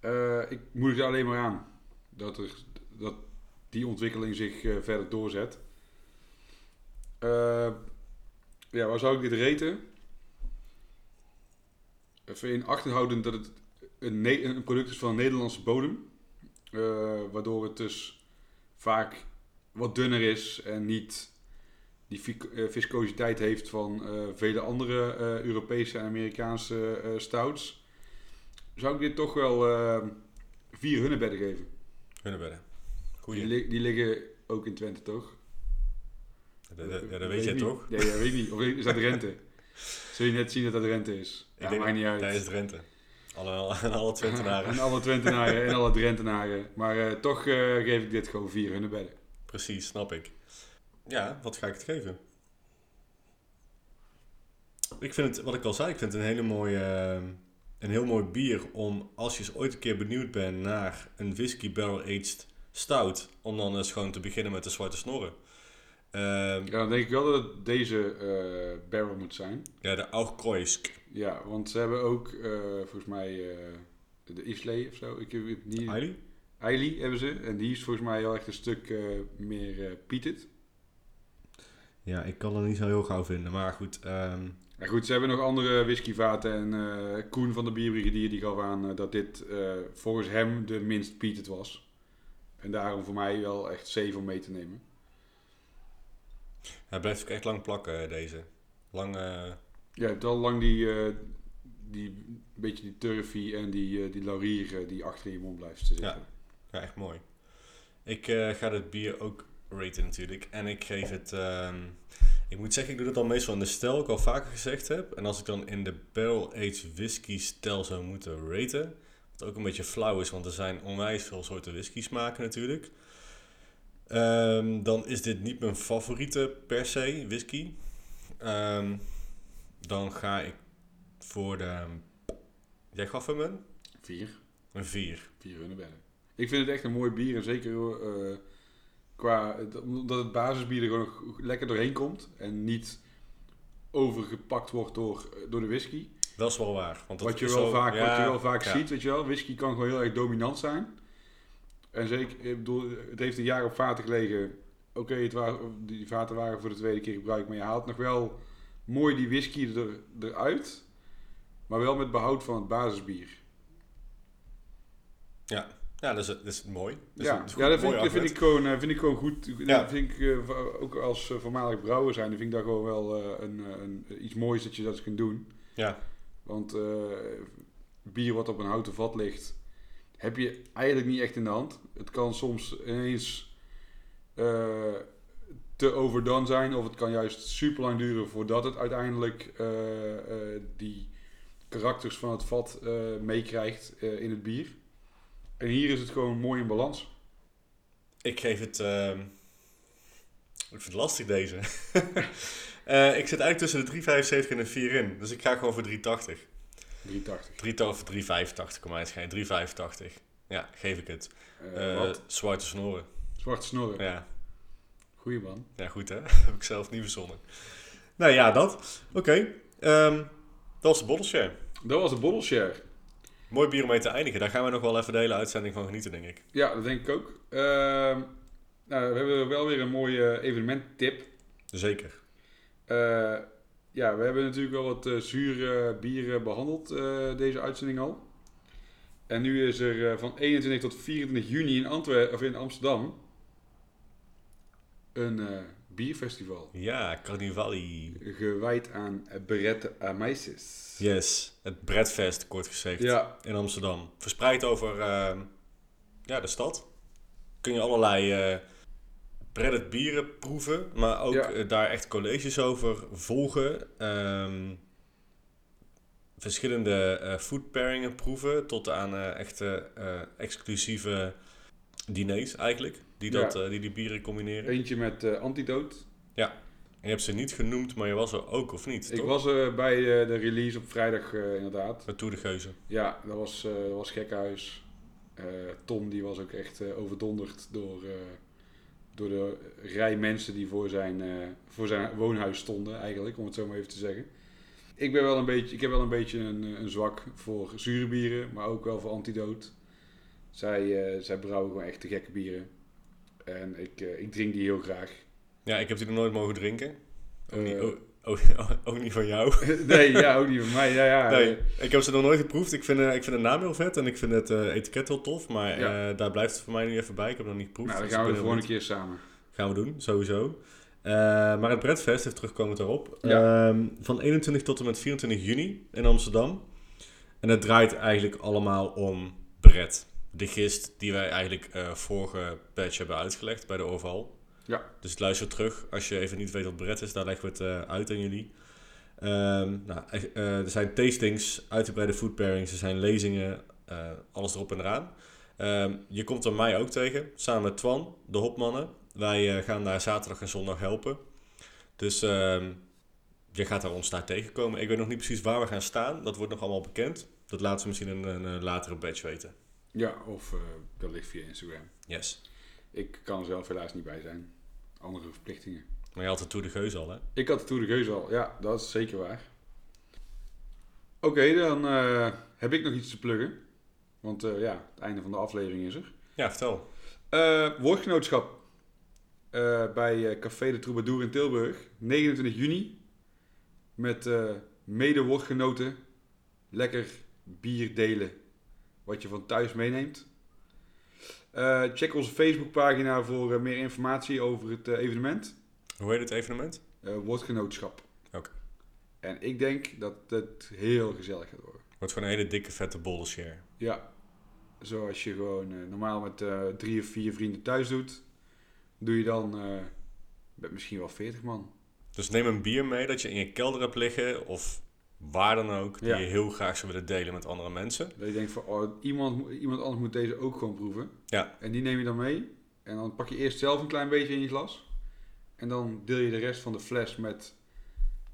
A: Eh, ik moedig er alleen maar aan dat, dat die ontwikkeling zich eh, verder doorzet. Eh, ja, waar zou ik dit reten? Even in acht dat het een, een product is van een Nederlandse bodem. Waardoor het dus vaak wat dunner is en niet die viscositeit heeft van vele andere Europese en Amerikaanse stouts. Zou ik dit toch wel eh, vier hunnebedden geven.
B: Hunnebedden.
A: Die,
B: Goeie.
A: li- die liggen ook in Twente, toch?
B: Ja, dat, weet jij toch?
A: Nee, dat weet ik niet. Of is dat Drenthe? Zul je net zien dat dat Drenthe is? Ja,
B: ik denk,
A: maakt niet uit.
B: Dat is Drenthe. Alle, en alle Twentenaren.
A: En alle Twentenaren en alle Drentenaren. Maar eh, toch eh, geef ik dit gewoon vier hunnebedden.
B: Precies, snap ik. Ja, wat ga ik het geven? Ik vind het, wat ik al zei, ik vind het een hele mooie, eh, een heel mooi bier om, als je eens ooit een keer benieuwd bent naar een whisky barrel aged stout, om dan eens gewoon te beginnen met de zwarte snorren. Ehm,
A: Ja, dan denk ik wel dat het deze eh, barrel moet zijn.
B: ja, de Augkroisk.
A: Ja, want ze hebben ook eh, volgens mij eh, de Islay of zo. Ik heb niet. Hebben ze. En die is volgens mij wel echt een stuk meer peated.
B: Ja, ik kan het niet zo heel gauw vinden, maar goed. ehm,
A: Maar goed, ze hebben nog andere whiskyvaten. En eh, Koen van de Bierbrigadier die gaf aan eh, dat dit eh, volgens hem de minst peated was. En daarom voor mij wel echt 7 om mee te nemen.
B: hij blijft ook echt lang plakken, deze. Lang,
A: Ja, je hebt al lang die, die beetje die turfie en die, die laurier die achter in je mond blijft zitten.
B: Ja. Ja, echt mooi. Ik ga dit bier ook raten natuurlijk. En ik geef het... ehm, ik moet zeggen, ik doe het al meestal in de stijl, ik al vaker gezegd heb. En als ik dan in de barrel aged whisky stijl zou moeten raten... Wat ook een beetje flauw is, want er zijn onwijs veel soorten whisky smaken natuurlijk. Ehm, dan is dit niet mijn favoriete per se, whisky. Ehm, dan ga ik voor de... Jij gaf hem een?
A: Vier.
B: Een 4.
A: Vier hunnebedden. Ik vind het echt een mooi bier. En zeker eh, qua... Omdat het basisbier er gewoon nog lekker doorheen komt. En niet overgepakt wordt door, door de whisky.
B: Dat is wel waar. Want
A: Wat je
B: is
A: wel
B: zo-
A: vaak,
B: ja,
A: wat je wel vaak
B: ja.
A: ziet, weet je wel. Whisky kan gewoon heel erg dominant zijn. En zeker, ik bedoel, het heeft een jaar op vaten gelegen. Oké, het waren- die vaten waren voor de tweede keer gebruikt. Maar je haalt nog wel mooi die whisky er, eruit. Maar wel met behoud van het basisbier.
B: Ja, dat is, dat is mooi. Dat
A: ja, ja dat, vind, ik- dat vind, ik gewoon, eh, vind ik gewoon goed.
B: Ja.
A: Dat vind ik, eh, ook als eh, voormalig brouwer zijn, vind ik dat gewoon wel een, een, iets moois dat je dat kunt doen.
B: Ja,
A: Want bier wat op een houten vat ligt, heb je eigenlijk niet echt in de hand. Het kan soms ineens te overdone zijn, of het kan juist super lang duren voordat het uiteindelijk die karakters van het vat meekrijgt in het bier. En hier is het gewoon mooi in balans.
B: ik geef het... ehm, ik vind het lastig deze. Eh, ik zit eigenlijk tussen de 3,75 en de 4 in. Dus ik ga gewoon voor 3,80.
A: 380.
B: 3 of 3,85 kom mij het schijnt. 3,85. Ja, geef ik het.
A: Wat?
B: zwarte snoren.
A: Zwarte snorren.
B: Ja.
A: Goeie man.
B: ja, goed hè. Heb ik zelf niet verzonnen. Nou ja, dat. Oké. ehm, dat was de bottle share.
A: Dat was de bottle share.
B: Mooi bier om mee te eindigen. Daar gaan we nog wel even de hele uitzending van genieten, denk ik.
A: Ja, dat denk ik ook. Ehm, nou, we hebben wel weer een mooie evenementtip.
B: Zeker.
A: Eh, ja, we hebben natuurlijk wel wat eh, zure bieren behandeld eh, deze uitzending al. En nu is er van 21 tot 24 juni in, Antwer of in Amsterdam een bierfestival.
B: Ja, Carnivali.
A: Gewijd aan Berette Amaisis.
B: Yes, het Bredfest, kort gezegd,
A: Ja,
B: in Amsterdam. Verspreid over ehm, ja, de stad. Kun je allerlei breaded bieren proeven, maar ook
A: Ja.
B: eh, daar echt colleges over volgen. Ehm, verschillende eh food pairingen proeven, tot aan echte exclusieve diners eigenlijk, die, dat,
A: Ja.
B: eh, die die bieren combineren.
A: eentje met eh Antidote.
B: En je hebt ze niet genoemd, maar je was er ook, of niet?
A: Ik
B: toch?
A: was er bij eh, de release op vrijdag inderdaad.
B: Met Tour de Geuzen.
A: Ja, dat was, dat was gekhuis. Tom die was ook echt overdonderd door, door de rij mensen die voor zijn, voor zijn woonhuis stonden, eigenlijk, om het zo maar even te zeggen. Ik, ben wel een beetje, ik heb wel een beetje een, een zwak voor zure bieren, maar ook wel voor antidoot. Zij, zij brouwen gewoon echt te gekke bieren. En ik, eh, ik drink die heel graag.
B: Ja, ik heb die nog nooit mogen drinken. Ook, niet,
A: Eh.
B: ook, ook, ook niet van jou.
A: nee, ja, ook niet van mij. Ja, ja.
B: Nee, ik heb ze nog nooit geproefd. Ik vind, eh, ik vind de naam heel vet en ik vind het eh, etiket heel tof. Maar
A: Ja.
B: eh, daar blijft het voor mij nu even bij. Ik heb het nog niet geproefd.
A: nou, dan
B: dus
A: gaan we de volgende keer samen.
B: Gaan we doen, sowieso. Eh, maar het Bredfest, heeft terugkomend daarop,
A: Ja.
B: ehm, van 21 tot en met 24 juni in Amsterdam. En het draait eigenlijk allemaal om Bred. De gist die wij eigenlijk eh, vorige patch hebben uitgelegd bij de Oval.
A: Ja.
B: Dus luister terug. Als je even niet weet wat Bred is, daar leggen we het eh, uit aan jullie. Ehm, nou, eh, er zijn tastings, uitgebreide food pairings, er zijn lezingen, alles erop en eraan. Ehm, je komt er mij ook tegen, samen met Twan, de hopmannen. Wij gaan daar zaterdag en zondag helpen. Dus ehm, je gaat daar ons daar tegenkomen. Ik weet nog niet precies waar we gaan staan. Dat wordt nog allemaal bekend. Dat laten we misschien in een, een latere batch weten.
A: Ja, of eh wellicht via Instagram.
B: Yes.
A: Ik kan er zelf helaas niet bij zijn. Andere verplichtingen.
B: Maar je had de Tour de Geus al, hè?
A: Ik had de Tour de Geus al. Ja, dat is zeker waar. Oké, dan eh, heb ik nog iets te pluggen. Want eh, ja, het einde van de aflevering is er.
B: Ja, vertel.
A: Woordgenootschap bij Café de Troubadour in Tilburg. 29 juni. Met mede-woordgenoten. Lekker bier delen. Wat je van thuis meeneemt. Eh, check onze Facebookpagina voor eh, meer informatie over het eh, evenement.
B: Hoe heet het evenement?
A: Woordgenootschap.
B: Oké.
A: En ik denk dat het heel gezellig gaat worden.
B: Wordt gewoon een hele dikke vette bowl share.
A: Ja, zoals je gewoon normaal met drie of vier vrienden thuis doet, doe je dan met misschien wel 40 man.
B: Dus neem een bier mee dat je in je kelder hebt liggen of waar dan ook, die
A: Ja.
B: je heel graag zou willen delen met andere mensen.
A: Dat je denkt van, oh, iemand, iemand anders moet deze ook gewoon proeven.
B: Ja.
A: En die neem je dan mee. En dan pak je eerst zelf een klein beetje in je glas. En dan deel je de rest van de fles met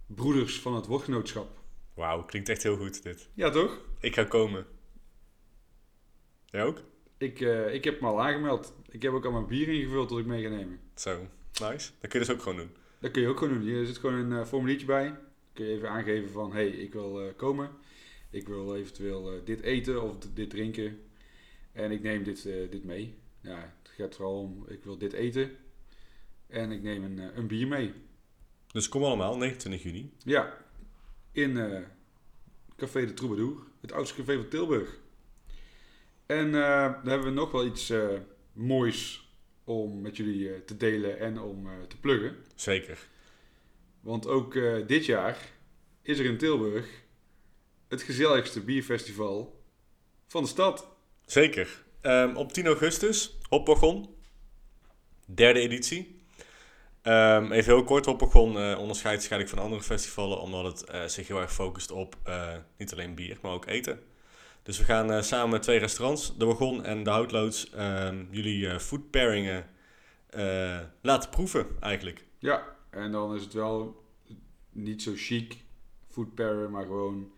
A: broeders van het woordgenootschap.
B: Wauw, klinkt echt heel goed dit.
A: Ja, toch?
B: Ik ga komen. Jij ook?
A: Ik, eh, ik heb me al aangemeld. Ik heb ook al mijn bier ingevuld dat ik mee ga nemen.
B: Zo, nice. Dat kun je dus ook gewoon doen.
A: Dat kun je ook gewoon doen. Er zit gewoon een eh, formuliertje bij. Kun je even aangeven van, hey, ik wil eh, komen. Ik wil eventueel eh, dit eten of dit drinken. En ik neem dit, eh, dit mee. Ja, het gaat vooral om, ik wil dit eten. En ik neem een, een bier mee.
B: Dus kom allemaal, 29 juni.
A: Ja, in Café de Troubadour. Het oudste café van Tilburg. En eh, dan hebben we nog wel iets moois om met jullie te delen en om te pluggen.
B: Zeker.
A: Want ook eh, dit jaar is er in Tilburg het gezelligste bierfestival van de stad.
B: Zeker. Ehm, op 10 augustus, Hopwagon. Derde editie. Ehm, even heel kort, Hopwagon eh onderscheidt zich eigenlijk van andere festivalen omdat het eh, zich heel erg focust op niet alleen bier, maar ook eten. Dus we gaan samen met twee restaurants, de Wagon en de Houtloods, ehm, jullie food pairingen laten proeven eigenlijk.
A: Ja, en dan is het wel niet zo chic food pairen, maar gewoon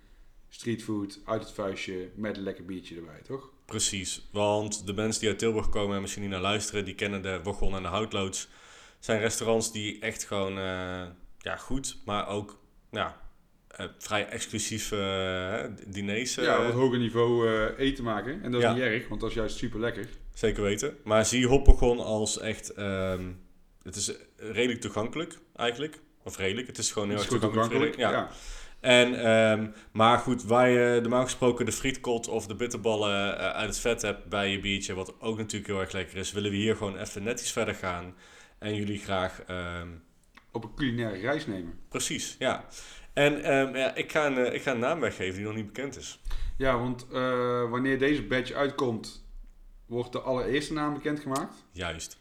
A: streetfood uit het vuistje met een lekker biertje erbij, toch?
B: Precies, want de mensen die uit Tilburg komen en misschien niet naar luisteren, die kennen de Wagon en de Houtloods. zijn restaurants die echt gewoon eh, ja, goed, maar ook ja, eh, vrij exclusief eh, diners.
A: ja, wat hoger niveau eten maken. En dat is
B: Ja.
A: niet erg, want dat is juist super lekker.
B: Zeker weten. Maar zie Hoppegon als echt... ehm, het is redelijk toegankelijk eigenlijk. Of redelijk, het is gewoon heel erg toegankelijk. Ja. En, ehm, maar goed, waar je normaal gesproken de frietkot of de bitterballen eh, uit het vet hebt bij je biertje, wat ook natuurlijk heel erg lekker is, willen we hier gewoon even net iets verder gaan. En jullie graag... ehm,
A: Op een culinaire reis nemen.
B: precies, ja. En ehm, ja, ik, ga een, eh, ik ga een naam weggeven die nog niet bekend is.
A: Ja, want eh, wanneer deze badge uitkomt, wordt de allereerste naam bekendgemaakt.
B: Juist.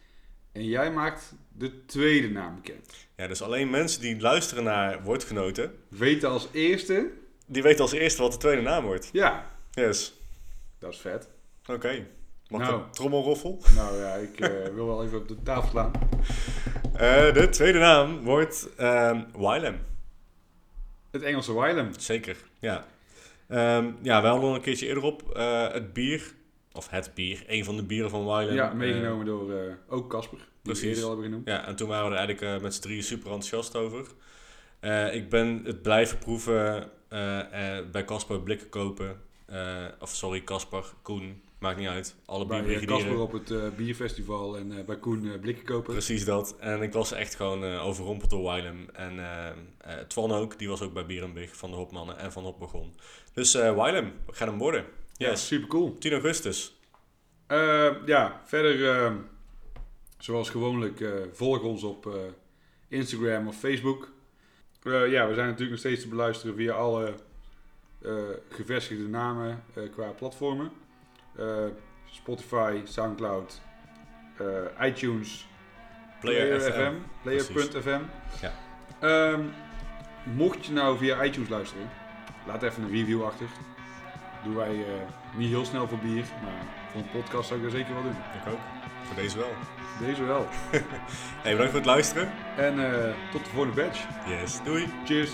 A: En jij maakt de tweede naam bekend.
B: Ja, dus alleen mensen die luisteren naar Woordgenoten,
A: Weten als eerste.
B: die weten als eerste wat de tweede naam wordt.
A: Ja,
B: Yes.
A: dat is vet.
B: Oké. Mag
A: Nou.
B: een trommelroffel?
A: Nou ja, ik eh, wil wel even op de tafel slaan.
B: Eh, de tweede naam wordt Wylam.
A: Het Engelse Wylam.
B: Zeker, ja. Ehm, ja, wij hadden al een keertje eerder op eh, het bier, of het bier, een van de bieren van Wylam.
A: Ja, meegenomen door eh, ook Casper. Die we
B: precies.
A: eerder al hebben genoemd.
B: Ja, en toen waren we er eigenlijk eh, met z'n drieën super enthousiast over. Eh, ik ben het blijven proeven eh, eh, bij Casper blikken kopen. Eh, of sorry, Casper, Koen, Maakt niet uit. Alle
A: Bij eh. Casper op het eh, bierfestival en eh, bij Koen eh, blikken kopen.
B: Precies dat. En ik was echt gewoon eh, overrompeld door Wilem. En eh eh, Twan ook, die was ook bij Bierenbig van de Hopmannen en van Hop begon. Dus eh Wilem, we gaan hem worden.
A: Ja, super cool.
B: 10 augustus.
A: Eh, ja, verder, eh, zoals gewoonlijk, eh, volg ons op eh, Instagram of Facebook. Eh, ja, we zijn natuurlijk nog steeds te beluisteren via alle gevestigde namen qua platformen. Spotify, Soundcloud, iTunes,
B: Player, FM.
A: FM, Player.fm.
B: Ja.
A: Ehm, mocht je nou via iTunes luisteren, laat even een review achter. Doen wij eh, niet heel snel voor bier, maar voor een podcast zou ik dat zeker wel doen.
B: Ik ook. Voor deze wel.
A: Deze wel.
B: Hey, bedankt voor het luisteren.
A: En eh, tot de volgende batch.
B: Yes, doei.
A: Cheers.